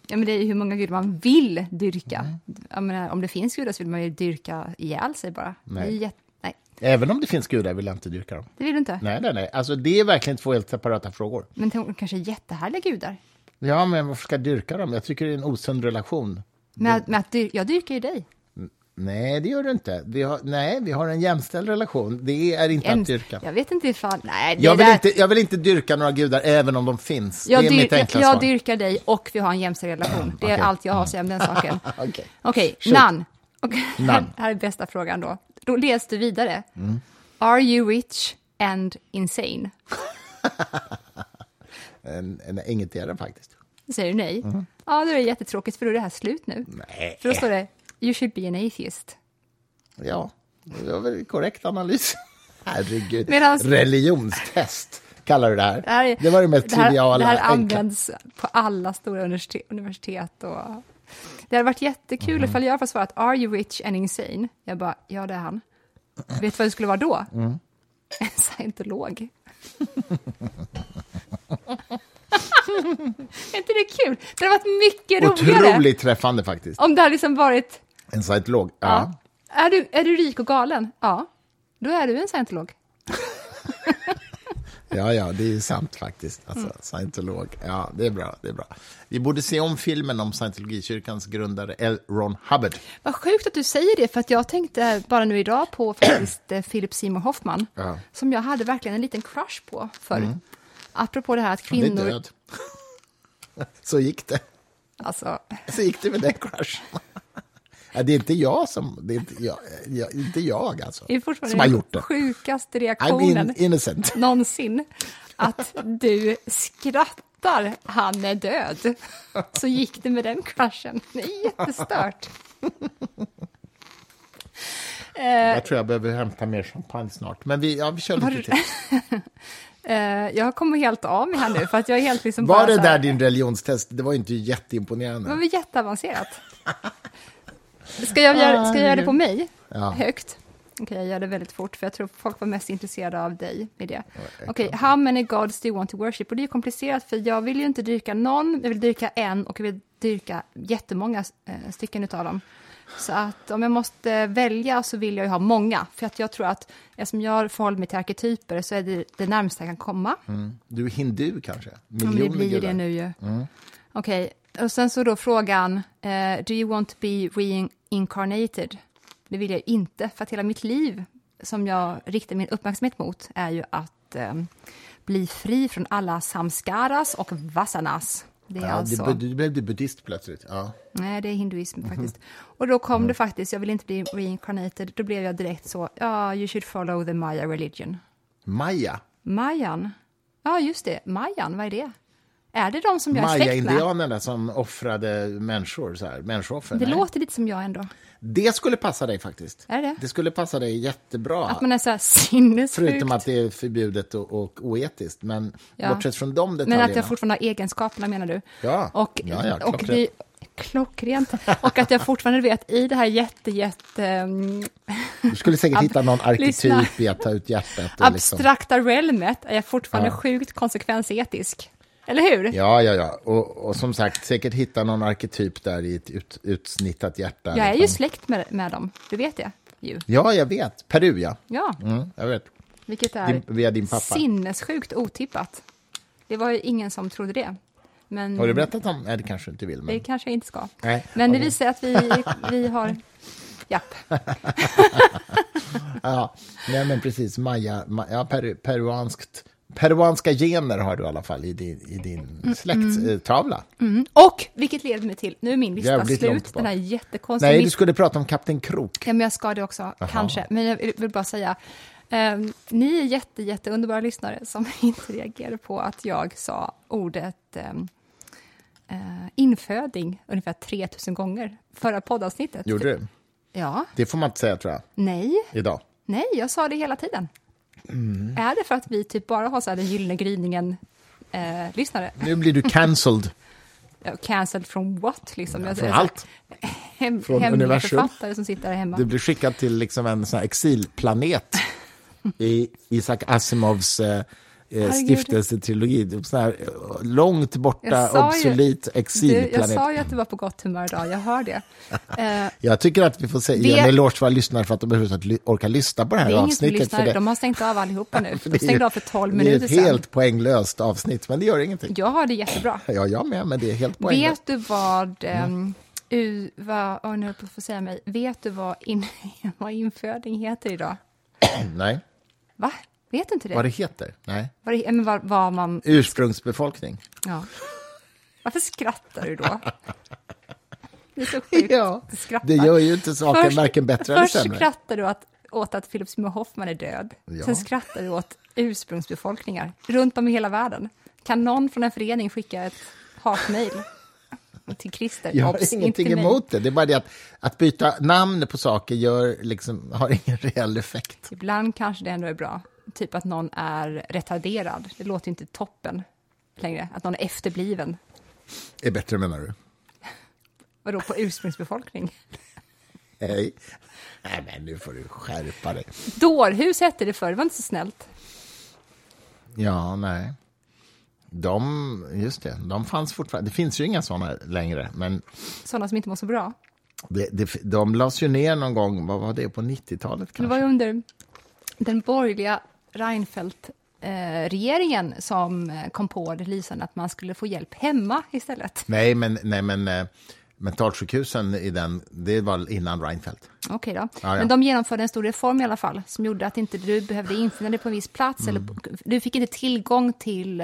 Ja, men det är ju hur många gudar man vill dyrka. Mm. Menar, om det finns gudar så vill man ju dyrka ihjäl sig bara. Nej. Nej, Även om det finns gudar vill jag inte dyrka dem. det vill du inte. Nej, nej, nej. Alltså, det är verkligen två helt separata frågor. Men de kanske är jättehärliga gudar. Ja, men varför ska jag dyrka dem? Jag tycker det är en osund relation. Men, men att dyr, jag dyrkar ju dig. Nej, det gör du inte. Vi har, nej, vi har en jämställd relation. Det är inte En- att dyrka. Jag vet inte ifall... Nej, Jag vill, där, inte, jag vill inte dyrka några gudar, även om de finns. jag, det är dyr, mitt jag, enkla jag svar. dyrkar dig och vi har en jämställd relation. Det är Okej. allt jag har att säga om den saken. Okej. Okej, Shoot. none. Okay. Här, är bästa frågan då. Då läs du vidare. Mm. Are you rich and insane? En, en, ingetdera faktiskt. Säger du nej? Ja, då är det jättetråkigt för då är det här slut nu. Nej. För då står det You should be an atheist. Ja, det var väl korrekt analys. Herregud. Medans- Religionstest kallar du det här. Det, här är, det var det mest det här, triviala. Det här enkla. används på alla stora universitet. universitet och, det hade varit jättekul Mm. ifall jag får svarat Are you rich and insane? Jag bara, ja det är han. Vet du vad det skulle vara då? Mm. En scientolog. är inte det kul? Det hade varit mycket roligare Otroligt träffande faktiskt. om det hade liksom varit, En scientolog. Ja. ja. Är, du, är du rik och galen? Ja, då är du en scientolog. ja, ja, det är sant faktiskt. Alltså, Mm. Scientolog. Ja, det är bra. Det är bra. Vi borde se om filmen om scientologikyrkans grundare L. Ron Hubbard. Vad sjukt att du säger det, för att jag tänkte bara nu idag på faktiskt eh, Philip Seymour Hoffman, Ja. som jag hade verkligen en liten crush på förr. Apropå det här att Han är kvinnor... död. Så gick det. Alltså, Så gick det med den crushen. Det är inte jag som... Det är inte jag, jag, inte jag alltså, det är som har gjort det. sjukaste reaktionen in, någonsin. Att du skrattar, han är död. Så gick det med den crushen. Det är jättestört. Jag tror jag behöver hämta mer champagne snart. Men vi, ja, vi kör lite till. eh, jag kommer helt av mig här nu, för att jag är helt liksom Var det här- där din religionstest? Det var ju inte jätteimponerande. Det var väl jätteavancerat. Ska jag göra, ska jag göra det på mig? Ja. Högt? Okej, jag gör det väldigt fort, för jag tror folk var mest intresserade av dig i det. Okej, how many gods do you want to worship? Och det är ju komplicerat, för jag vill ju inte dyrka någon, jag vill dyrka en och jag vill dyrka jättemånga eh, stycken utav dem. Så att om jag måste välja så vill jag ju ha många, för att jag tror att eftersom jag förhåller mig till arketyper så är det det närmaste jag kan komma. Mm. Du är hindu kanske? Ja, men det Miljoner blir ju det nu ju. Mm. Okej, och sen så då frågan, eh, do you want to be reincarnated? Det vill jag inte, för att hela mitt liv som jag riktar min uppmärksamhet mot är ju att eh, bli fri från alla samskaras och vasanas. Det är Ja, alltså... det, du blev du buddhist plötsligt. Ja. Nej, det är hinduism Mhm. faktiskt. Och då kom Mm. det faktiskt, jag vill inte bli reincarnated, då blev jag direkt så, ja, you should follow the Maya religion. Maya. Mayan? Ja, just det, Mayan, vad är det? Är det de som jag är släkt? Maya-indianerna som offrade människor, så här, människooffer. Det Nej. låter lite som jag ändå. det skulle passa dig faktiskt. Är det? Det skulle passa dig jättebra. Att man är så här sinnessjuk. Förutom att det är förbjudet och, och oetiskt. Men Ja. bortsett från de Men detaljerna. att jag fortfarande har egenskaperna menar du? Ja. Och, Ja, ja, och klockrent. det, klockrent. Och att jag fortfarande vet i det här jätte, jätte mm, Du skulle säkert hitta någon arketyp i att ta ut hjärtat. Och liksom. abstrakta realmet är jag fortfarande Ja. sjukt konsekvensetisk. Eller hur? Ja, ja, ja. Och, och som sagt, säkert hitta någon arketyp där i ett ut, utsnittat hjärta. Jag är ju liksom. släkt med, med dem, det vet jag ju. Ja, jag vet. Peru, ja. Ja, Mm, jag vet. vilket är Din, via din pappa. sinnessjukt otippat. Det var ju ingen som trodde det. Men Har du berättat om... Nej, det kanske du inte vill. det Men... kanske jag inte ska. Nej, Men det okej. visar att vi, vi har... Japp. Ja, nej, men precis. Maya, ma, ja, peru, peruanskt. Peruanska gener har du i alla fall i din, i din släkttavla. Mm. Och, vilket leder mig till, nu är min lista Jävligt slut, den här jättekonstiga Nej, du skulle prata om Kapten Krok. Ja, men jag ska det också, kanske. Men jag vill- bara säga, eh, ni är jätte, jätte underbara lyssnare som inte reagerade på att jag sa ordet eh, eh, inföding ungefär 3000 gånger förra poddavsnittet. Gjorde du? Ja, Det får man inte säga, tror jag, nej, idag. nej, jag sa det hela tiden. Mm. Är det för att vi typ bara har så här den gyllene gryningen eh, lyssnare? Nu blir du cancelled Ja, Cancelled from what, liksom? Jag från här, allt. Hem, Från universum. författare som sitter hemma. Du blir skickad till liksom en sån exilplanet i Isaac Asimovs eh, eh, stiftelsetrilogi. Här eh, långt borta, ju- obsolit Du, jag exilplanet. sa ju att du var på gott humör idag, jag hör det. Eh, Jag tycker att vi får se, ge en eloge till våra lyssnare för att de överhuvudtaget orkar lyssna på det här det är ingen som avsnittet. lyssnar, de har stängt av allihopa nu. De stängde av för 12 Det är minuter ett sedan. helt poänglöst avsnitt, men det gör ingenting. Jag har det jättebra. Ja, jag med, men det är helt poänglöst. Vet du vad, um, u, vad oh, nu på att säga mig, vet du vad, in, vad inföding heter idag? Nej, Va? Vet inte det? vad det heter? Nej. Vad, det, men vad, vad man, Ursprungsbefolkning. ja. Varför skrattar du då? Det är så sjukt Ja, att. Det gör ju inte saken varken bättre eller Först sämre. skrattar du åt, åt att Philip Seymour Hoffman är död. Ja. Sen skrattar du åt ursprungsbefolkningar runt om i hela världen. Kan någon från en förening skicka ett hatmejl till Christer? Jag har Obs, ingenting emot det. Det är bara det att, att byta namn på saker gör liksom, har ingen reell effekt. Ibland kanske det ändå är bra. Typ att någon är retarderad. Det låter inte toppen längre. Att någon är efterbliven. är bättre menar du? Vadå, på ursprungsbefolkning? Nej. Nej, men nu får du skärpa dig. Dårhus hette det förr, det var inte så snällt. Ja, nej. De, just det, de fanns fortfarande. Det finns ju inga sådana längre, men Sådana som inte mår så bra. det, det, de lades ju ner någon gång, vad var det, på 90-talet Det kanske? var ju under den borgerliga Reinfeldt-regeringen som eh, kom på det lysande att man skulle få hjälp hemma istället. Nej, men, nej, men eh, mentalsjukhusen i den, det var innan Reinfeldt. Okej då. Ja, ja. Men de genomförde en stor reform i alla fall som gjorde att inte du behövde infinna dig på en viss plats. Mm. Eller, du fick inte tillgång till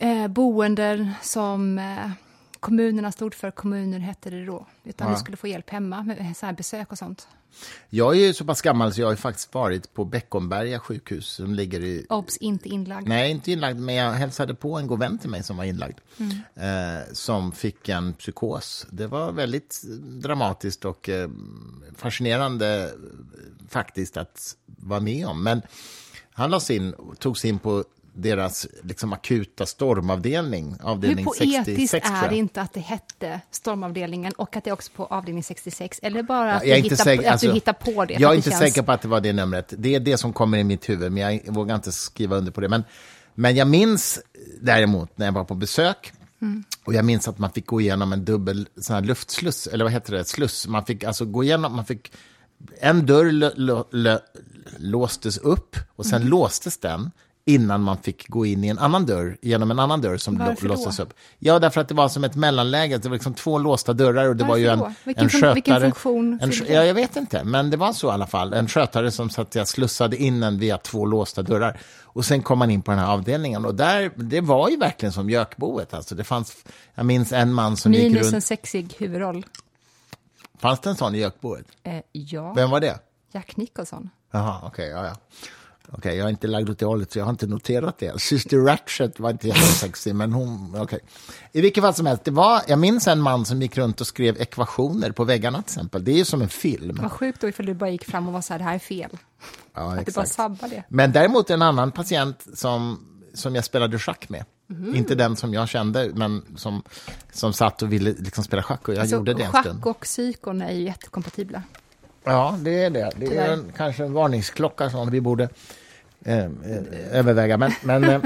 eh, boenden som eh, kommunerna stod för, kommuner hette det då. Utan Ja. du skulle få hjälp hemma med så besök och sånt. Jag är ju så pass gammal så jag har faktiskt varit på Beckomberga sjukhus som ligger i... Obs, inte inlagd. Nej, inte inlagd, men jag hälsade på en god vän till mig som var inlagd. Mm. Eh, som fick en psykos. Det var väldigt dramatiskt och eh, fascinerande eh, faktiskt att vara med om. Men han lades in, togs in på deras liksom, akuta stormavdelning, Hur avdelning poetiskt 66 tror är jag. det inte att det hette stormavdelningen och att det är också på avdelning 66? Eller bara att, är du, hittar, säker- på, att alltså, du hittar på det? Jag är inte känns- säker på att det var det numret. Det är det som kommer i mitt huvud, men jag vågar inte skriva under på det. Men, men jag minns däremot när jag var på besök, Mm. och jag minns att man fick gå igenom en dubbel sån här luftsluss, eller vad heter det, sluss. Man fick alltså gå igenom, man fick, en dörr låstes upp och sen Mm. låstes den innan man fick gå in i en annan dörr, genom en annan dörr som Varför då? låstes upp. Ja, därför att det var som ett mellanläge, det var liksom två låsta dörrar och det var ju en, Varför då? Vilken en skötare. vilken funktion en, ja, jag vet inte, men det var så i alla fall. En skötare som så att jag slussade in en via två låsta dörrar. Och sen kom man in på den här avdelningen och där, det var ju verkligen som gökboet. Alltså det fanns, jag minns en man som gick Minus en runt. sexig huvudroll. Fanns det en sån i gökboet? Eh, ja, Vem var det? Jack Nicholson. Jaha, okej, ja, ja. Okej, jag är inte lagd åt det hållet, så jag har inte noterat det. Syster Ratchet var inte jättesexig, men hon... Okej. I vilket fall som helst, det var, jag minns en man som gick runt och skrev ekvationer på väggarna till exempel. Det är ju som en film. Vad sjukt då ifall du bara gick fram och var så här, det här är fel. Ja, Att du bara exakt. sabbar det. Men däremot en annan patient som, som jag spelade schack med. Mhm. Inte den som jag kände, men som, som satt och ville liksom spela schack och jag gjorde det en schack stund. och psykon är ju jättekompatibla. Ja, det är det. Det är Tyvärr. en, kanske en varningsklocka som vi borde eh, eh, överväga. Men, men eh,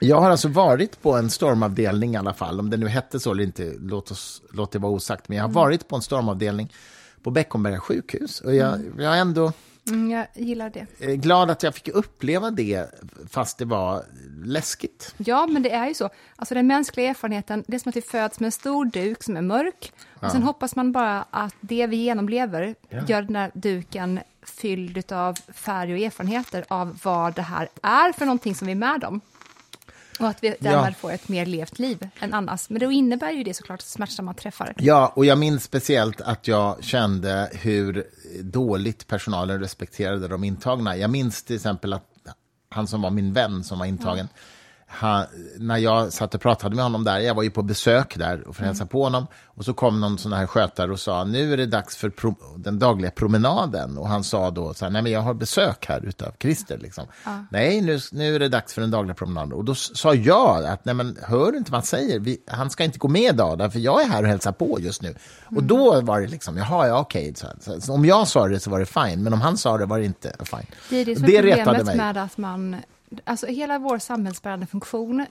jag har alltså varit på en stormavdelning i alla fall. Om det nu hette så eller inte, låt, oss, låt det vara osagt. Men jag har Mm. varit på en stormavdelning på Beckomberga sjukhus. Och jag, jag är ändå Mm, jag gillar det. eh, glad att jag fick uppleva det, fast det var läskigt. Ja, men det är ju så. Alltså den mänskliga erfarenheten, det är som att vi föds med en stor duk som är mörk. Och sen hoppas man bara att det vi genomlever gör den där duken fylld av färg och erfarenheter av vad det här är för någonting som vi är med om. Och att vi därmed får ett mer levt liv än annars. Men då innebär ju det såklart smärtsamma träffar. Ja, och jag minns speciellt att jag kände hur dåligt personalen respekterade de intagna. Jag minns till exempel att han som var min vän som var intagen, han, när jag satt och pratade med honom där, jag var ju på besök där och för att hälsa på honom, och så kom någon sån här skötare och sa, nu är det dags för den dagliga promenaden. Och han sa då, så här, nej men jag har besök här utav Christer. Liksom. Nej, nu, nu är det dags för den dagliga promenaden. Och då sa jag, att nej men hör du inte vad han säger? Vi, han ska inte gå med idag, därför jag är här och hälsar på just nu. Och då var det liksom, jaha, ja okej. Så, så, om jag sa det så var det fine, men om han sa det var det inte fine. Det är det som är problemet mig. med att man... Alltså hela vår samhällsbärande funktion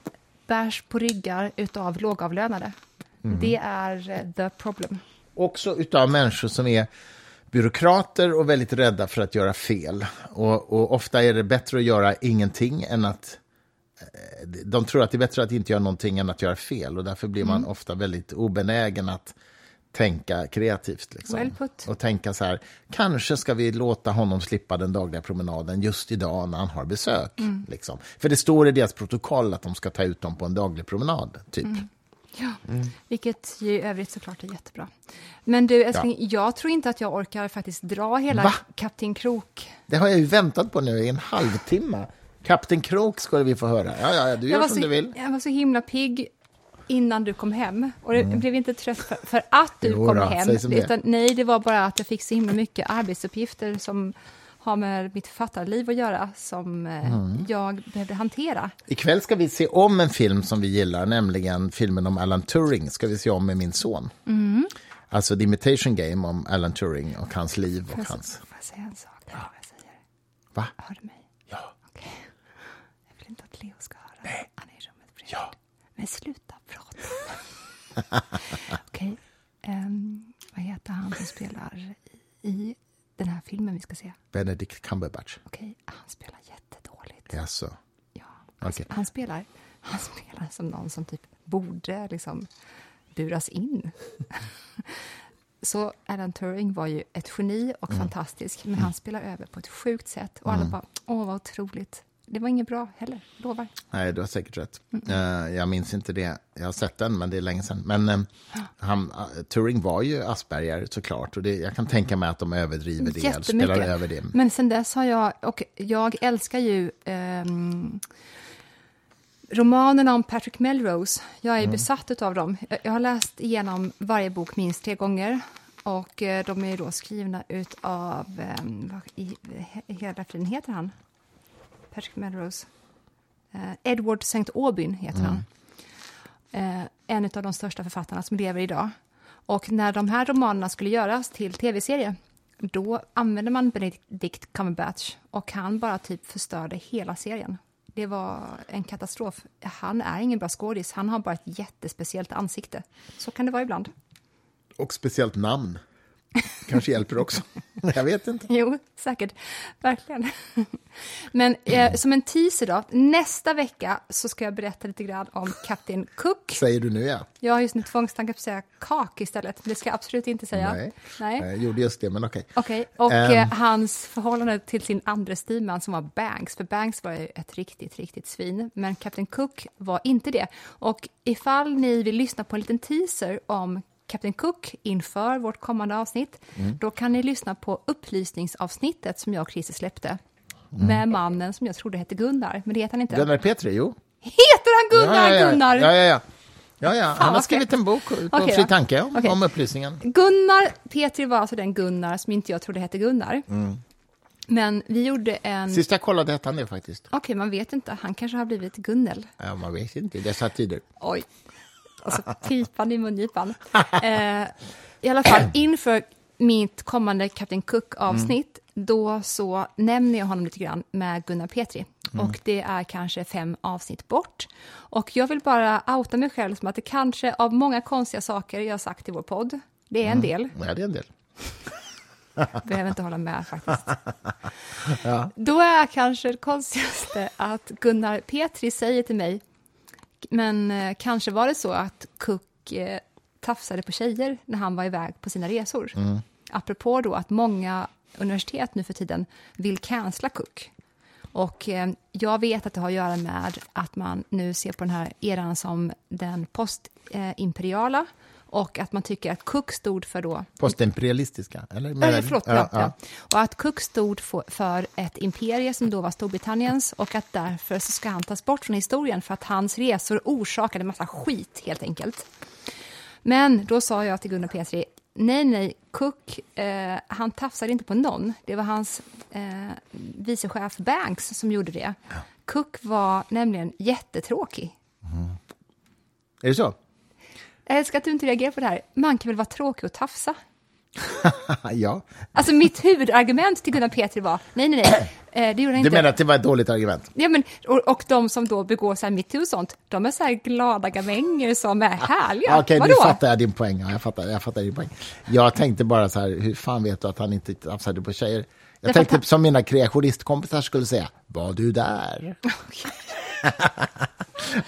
bärs på ryggar utav lågavlönade. Mhm. Det är eh, the problem. också utav människor som är byråkrater och väldigt rädda för att göra fel. Och, och ofta är det bättre att göra ingenting än att... eh, De tror att det är bättre att inte göra någonting än att göra fel. Och därför blir man Mm. ofta väldigt obenägen att tänka kreativt. Liksom. Well put. Och tänka så här, kanske ska vi låta honom slippa den dagliga promenaden just idag när han har besök. Mm. Liksom. För det står i deras protokoll att de ska ta ut dem på en daglig promenad, typ. Mm. Ja, vilket ju i övrigt såklart är jättebra. Men du, älskling, jag tror inte att jag orkar faktiskt dra hela Va? Kapten Krok. Det har jag ju väntat på nu i en halvtimme. Kapten Krok skulle vi få höra. Ja, ja, du Jag gör som så, du vill. jag var så himla pigg innan du kom hem. Och det blev inte trött för, för att du Mm. Jo kom då, hem. Utan, nej, det var bara att jag fick så himla mycket arbetsuppgifter som har med mitt författarliv att göra, som eh, Mm. jag behövde hantera. Ikväll ska vi se om en film som vi gillar, nämligen filmen om Alan Turing. Ska vi se om med min son. Mm. Alltså The Imitation Game om Alan Turing och hans liv och Får jag, hans... får jag säga en sak? Eller vad jag säger? Va? Hör du mig? Ja. Okej. Jag vill inte att Leo ska höra. Nej. Han är i rummet bredvid. Ja. Men sluta Okej. Ehm, vad heter han som spelar i, den här filmen vi ska se? Benedict Cumberbatch. Okej, han spelar jättedåligt. Jaså. Ja. Han, Okej. han, spelar, han spelar som någon som typ borde liksom buras in. Så Alan Turing var ju ett geni och Mm. fantastisk, men han spelar över på ett sjukt sätt. Och alla bara, åh vad otroligt. Det var inget bra heller, lovar. Nej, du har säkert rätt. Eh, jag minns inte det. Jag har sett den, men det är länge sedan. Men eh, han, eh, Turing var ju Asperger såklart. Och det, jag kan tänka mig att de överdriver det. Spelar över det. Men sen dess har jag, och jag älskar ju ehm, romanerna om Patrick Melrose. Jag är Mm. besatt av dem. Jag, har läst igenom varje bok minst tre gånger. Och de är då skrivna ut av, ehm, vad i he- hela friden heter han? Patrick Melrose. Eh, Edward St. Aubyn heter Mm. han. Eh, en av de största författarna som lever idag. Och när de här romanerna skulle göras till tv-serie, då använde man Benedict Cumberbatch och han bara typ förstörde hela serien. Det var en katastrof. Han är ingen bra skådis, han har bara ett jättespeciellt ansikte. Så kan det vara ibland. Och speciellt namn. Kanske hjälper också. jag vet inte. Jo, säkert. Verkligen. Men eh, som en teaser då, nästa vecka så ska jag berätta lite grann om Kapten Cook. Säger du nu ja. Jag har just nu tvångstankar på att säga kak istället, men det ska jag absolut inte säga. Nej. Nej. Jag gjorde just det, men okej. Okej, och Ehm. eh, hans förhållande till sin andra styrman som var Banks, för Banks var ju ett riktigt, riktigt svin, men Captain Cook var inte det. Och ifall ni vill lyssna på en liten teaser om Captain Cook inför vårt kommande avsnitt, Mm. då kan ni lyssna på upplysningsavsnittet som jag och Christer släppte, Mm. med mannen som jag trodde hette Gunnar, men det heter han inte. Gunnar Petri, jo. Heter han Gunnar, ja, ja, ja. Gunnar? Ja, ja, ja. ja, ja. Han har skrivit en bok på Okej Fri tanke om, Okej. om upplysningen. Gunnar Petri var alltså den Gunnar som inte jag trodde hette Gunnar. Men vi gjorde en... Sist jag kollade hette han det faktiskt. Okej, man vet inte. Han kanske har blivit Gunnel. Ja, man vet inte i dessa tider. Oj. Och så pipan i mungipan. Eh, I alla fall, inför mitt kommande Captain Cook-avsnitt, då så nämner jag honom lite grann med Gunnar Petri. Och det är kanske fem avsnitt bort. Och jag vill bara outa mig själv som att det kanske av många konstiga saker jag har sagt i vår podd, det är en del, Ja, det är en del. behöver inte hålla med faktiskt. Då är kanske det konstigaste att Gunnar Petri säger till mig, men eh, kanske var det så att Cook eh, tafsade på tjejer när han var iväg på sina resor. Apropå då att många universitet nu för tiden vill cancella Cook. Och eh, jag vet att det har att göra med att man nu ser på den här eran som den postimperiala och att man tycker att Cook stod för då Postimperialistiska, eller? Ja, Menar du? förlåt, ja, ja. Och att Cook stod för, ett imperie som då var Storbritanniens och att därför så ska han tas bort från historien för att hans resor orsakade massa skit helt enkelt. Men då sa jag till Gunnar Petri, nej, nej, Cook, eh, han tafsade inte på någon. Det var hans eh, vicechef Banks som gjorde det. Cook var nämligen jättetråkig. Är det så? Jag älskar att du inte reagerar på det här. Man kan väl vara tråkig och tafsa? ja. Alltså mitt huvudargument till Gunnar Petri var, nej, nej, nej, eh, det gjorde han Du inte. menar att det var ett dåligt argument? Ja, men, och, och de som då begår så här metoo och sånt, de är så här glada gamänger som är härliga. Okej, Vadå? nu fattar jag din poäng. Ja, jag, fattar, jag fattar din poäng. Jag tänkte bara så här, hur fan vet du att han inte tafsade på tjejer? Jag Därför tänkte han- som mina kreationistkompisar skulle säga, var du där?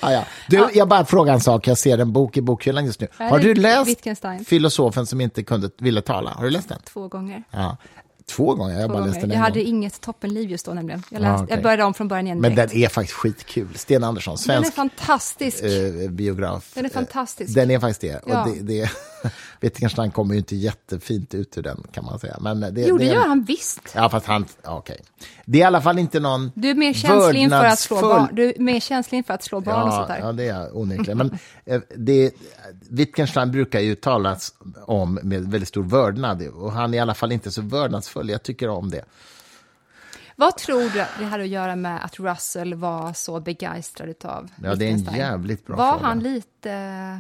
ja, ja. Du, jag bara frågar en sak, jag ser en bok i bokhyllan just nu. Ja, Har du läst Wittgenstein. Filosofen som inte kunde, ville tala? Har du läst den? Två gånger. Ja. Två gånger, jag bara gånger. den Jag hade gång. inget toppenliv just då nämligen. Jag, Ja, läste, okej. jag började om från början igen Men direkt. den är faktiskt skitkul. Sten Andersson, Den är svensk fantastisk. eh, biograf. Den är Eh, fantastisk. Den är faktiskt det. Ja. Och det, det Wittgenstein kommer ju inte jättefint ut ur den, kan man säga. Men det, jo, det det gör han visst. Ja, fast han... ja, Okej. Det är i alla fall inte någon Du är mer känslig inför att slå barn. Du är mer känslig inför att slå barn och sånt Ja, där. ja, det är jag onekligen. Men eh, det, Wittgenstein brukar ju talas om med väldigt stor vördnad. Och han är i alla fall inte så vördnadsfull. Jag tycker om det. Vad tror du det hade att göra med att Russell var så begeistrad av Ja, det är en jävligt bra Var fråga. han lite,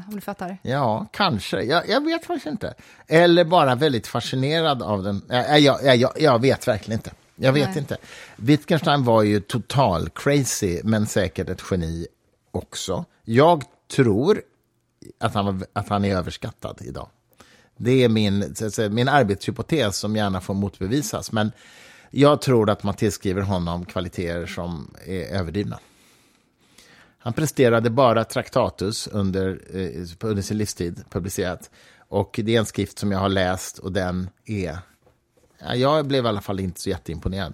om du fattar? Ja, kanske. Jag, jag vet faktiskt inte. Eller bara väldigt fascinerad av den. Jag, jag, jag, jag vet verkligen inte. Jag vet Nej. inte. Wittgenstein var ju total crazy, men säkert ett geni också. Jag tror att han, var, att han är överskattad idag. Det är min, min arbetshypotes som gärna får motbevisas. Men jag tror att man tillskriver honom kvaliteter som är överdrivna. Han presterade bara Traktatus under, eh, under sin livstid, publicerat. Och det är en skrift som jag har läst och den är... Ja, jag blev i alla fall inte så jätteimponerad.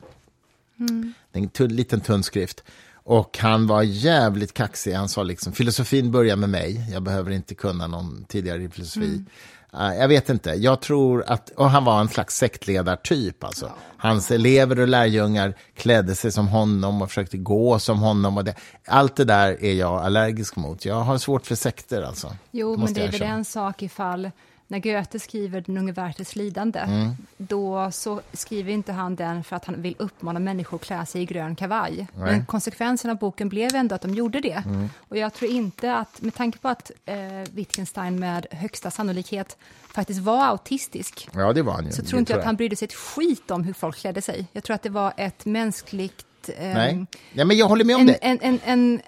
Det är En tunn, liten tunn skrift. Och han var jävligt kaxig. Han sa liksom, filosofin börjar med mig. Jag behöver inte kunna någon tidigare filosofi. Eh, jag vet inte. Jag tror att, och han var en slags sektledartyp. Alltså. Hans elever och lärjungar klädde sig som honom och försökte gå som honom. Och det, allt det där är jag allergisk mot. Jag har svårt för sekter. Alltså. Jo, men det är väl en sak ifall när Goethe skriver Den unge Werthers lidande, Mm. då så skriver inte han den för att han vill uppmana människor att klä sig i grön kavaj. Nej. Men konsekvensen av boken blev ändå att de gjorde det. Mm. Och jag tror inte att, med tanke på att eh, Wittgenstein med högsta sannolikhet faktiskt var autistisk, Ja, det var han så tror inte jag att han brydde sig ett skit om hur folk klädde sig. Jag tror att det var ett mänskligt... ehm, Nej. Ja, men jag håller med om en, det. en, en, en,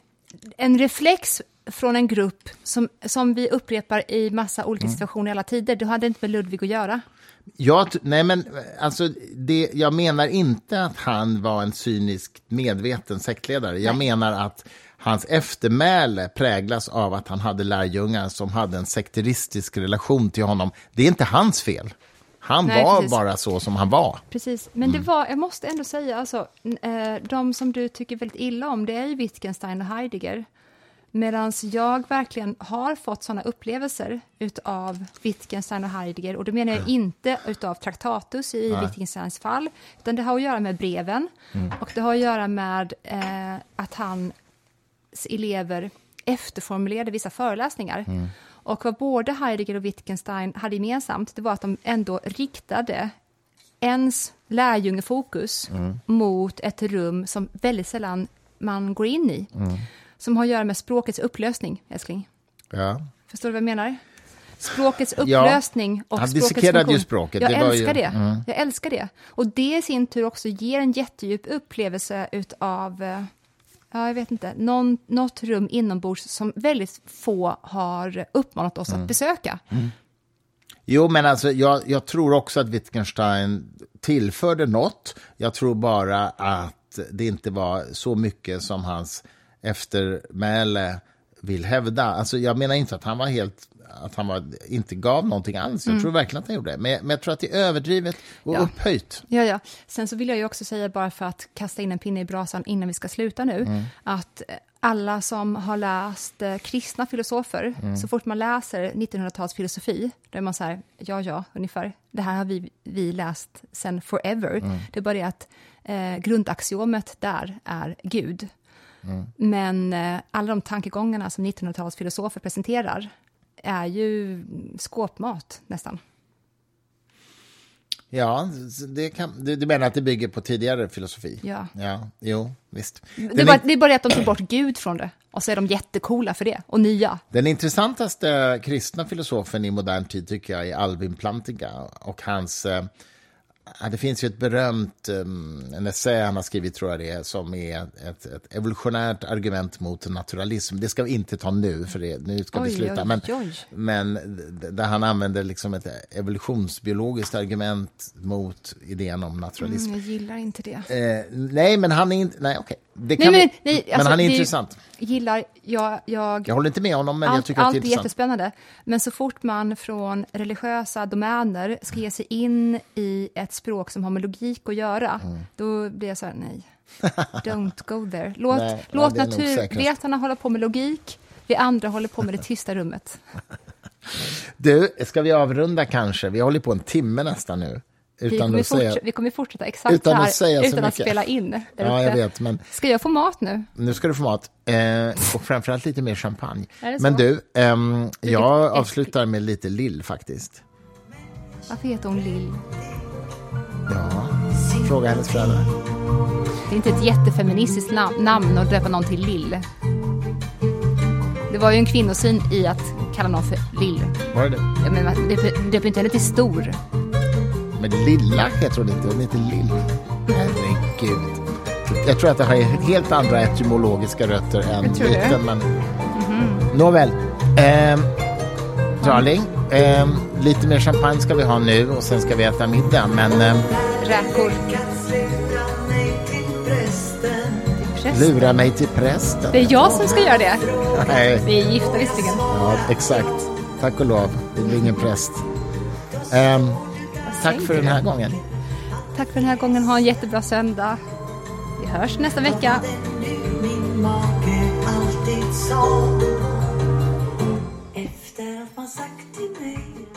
en reflex från en grupp som, som vi upprepar i massa olika Mm. situationer i alla tider. Det hade inte med Ludvig att göra. Jag, nej men, alltså, det, jag menar inte att han var en cynisk medveten sektledare. Jag menar att hans eftermäle präglas av att han hade lärjungar som hade en sekteristisk relation till honom. Det är inte hans fel. Han Nej, var precis. bara så som han var. Precis, men Mm. det var, jag måste ändå säga, alltså, eh, de som du tycker väldigt illa om, det är ju Wittgenstein och Heidegger. Medan jag verkligen har fått sådana upplevelser utav Wittgenstein och Heidegger, och då menar jag inte utav Traktatus i Wittgensteins fall, utan det har att göra med breven, Mm. och det har att göra med eh, att hans elever efterformulerade vissa föreläsningar. Mm. Och vad både Heidegger och Wittgenstein hade gemensamt, det var att de ändå riktade ens lärjungefokus Mm. mot ett rum som väldigt sällan man går in i. Mm. Som har att göra med språkets upplösning, älskling. Ja. Förstår du vad jag menar? Språkets Ja. upplösning och Han språkets funktion. ju språket, Jag det var ju- älskar det. mm. Jag älskar det. Och det i sin tur också ger en jättedjup upplevelse utav, eh, ja, jag vet inte, någon, något rum inombords som väldigt få har uppmanat oss Mm. att besöka. Jo, men alltså, jag, jag tror också att Wittgenstein tillförde något. Jag tror bara att det inte var så mycket som hans eftermäle vill hävda. Alltså, jag menar inte att han var helt att han var, inte gav någonting alls. Jag tror verkligen att han gjorde det. Men, men jag tror att det är överdrivet och Ja. upphöjt. Ja, ja. Sen så vill jag ju också säga, bara för att kasta in en pinne i brasan innan vi ska sluta nu, Mm. att eh, alla som har läst eh, kristna filosofer, Mm. så fort man läser 1900-tals filosofi, då är man så här, ja, ja, ungefär, det här har vi, vi läst sen forever. Mm. Det är bara det att eh, grundaxiomet där är Gud. Mm. Men eh, alla de tankegångarna som 1900-tals filosofer presenterar är ju skåpmat nästan. Ja, det kan, du, du menar att det bygger på tidigare filosofi? Ja. Ja, jo, visst. Det är, bara, det är bara det att de tog bort Gud från det. Och så är de jättecoola för det. Och nya. den intressantaste kristna filosofen i modern tid tycker jag är Alvin Plantinga och hans... Ja, det finns ju ett berömt um, en essä han har skrivit, tror jag det är, som är ett, ett evolutionärt argument mot naturalism. Det ska vi inte ta nu, för det, nu ska vi Oj, sluta. oj, men, oj. men d- där han använder liksom ett evolutionsbiologiskt argument mot idén om naturalism. Mm, jag gillar inte det. Eh, nej, men han är inte... Nej, okej. Det Nej, men, vi- nej, men alltså, han är intressant. Gillar, jag, jag, Jag håller inte med honom, men jag allt, tycker att allt det är är intressant. jättespännande. Men så fort man från religiösa domäner ska ge sig in i ett språk som har med logik att göra, Mm. då blir jag så här, nej. Don't go there. Låt, Nej, låt naturvetarna hålla på med logik, vi andra håller på med det tysta rummet. Du, ska vi avrunda kanske? Vi håller på en timme nästan nu. Vi Utan kommer, att säga... vi kommer fortsätta exakt Utan här, att säga utan att mycket. spela in. Ja, jag vet, men Ska jag få mat nu? nu ska du få mat. Eh, och framförallt lite mer champagne. Men du, ehm, jag avslutar med lite lill faktiskt. Varför heter hon Lill? Ja, fråga hennes föräldrar. Det är inte ett jättefeministiskt nam- namn att döpa någon till Lill. Det var ju en kvinnosyn i att kalla någon för Lill. Var det det? Jag menar, döp döp inte henne till Stor. Men Lilla heter hon inte, hon heter Lill. Herregud. Jag tror att det har helt andra etymologiska rötter än liten. Men... Nåväl. Ehm, darling, ehm, lite mer champagne ska vi ha nu och sen ska vi äta middag. Men ehm, Räkor. Lura mig till prästen Präst. lura mig till prästen. Det är jag som ska göra det. Nej. Vi är gifta visserligen. Ja, exakt. Tack och lov. Det blir ingen präst. Ehm, tack för den här gången. Tack för den här gången. Ha en jättebra söndag. Vi hörs nästa vecka. Man sagt till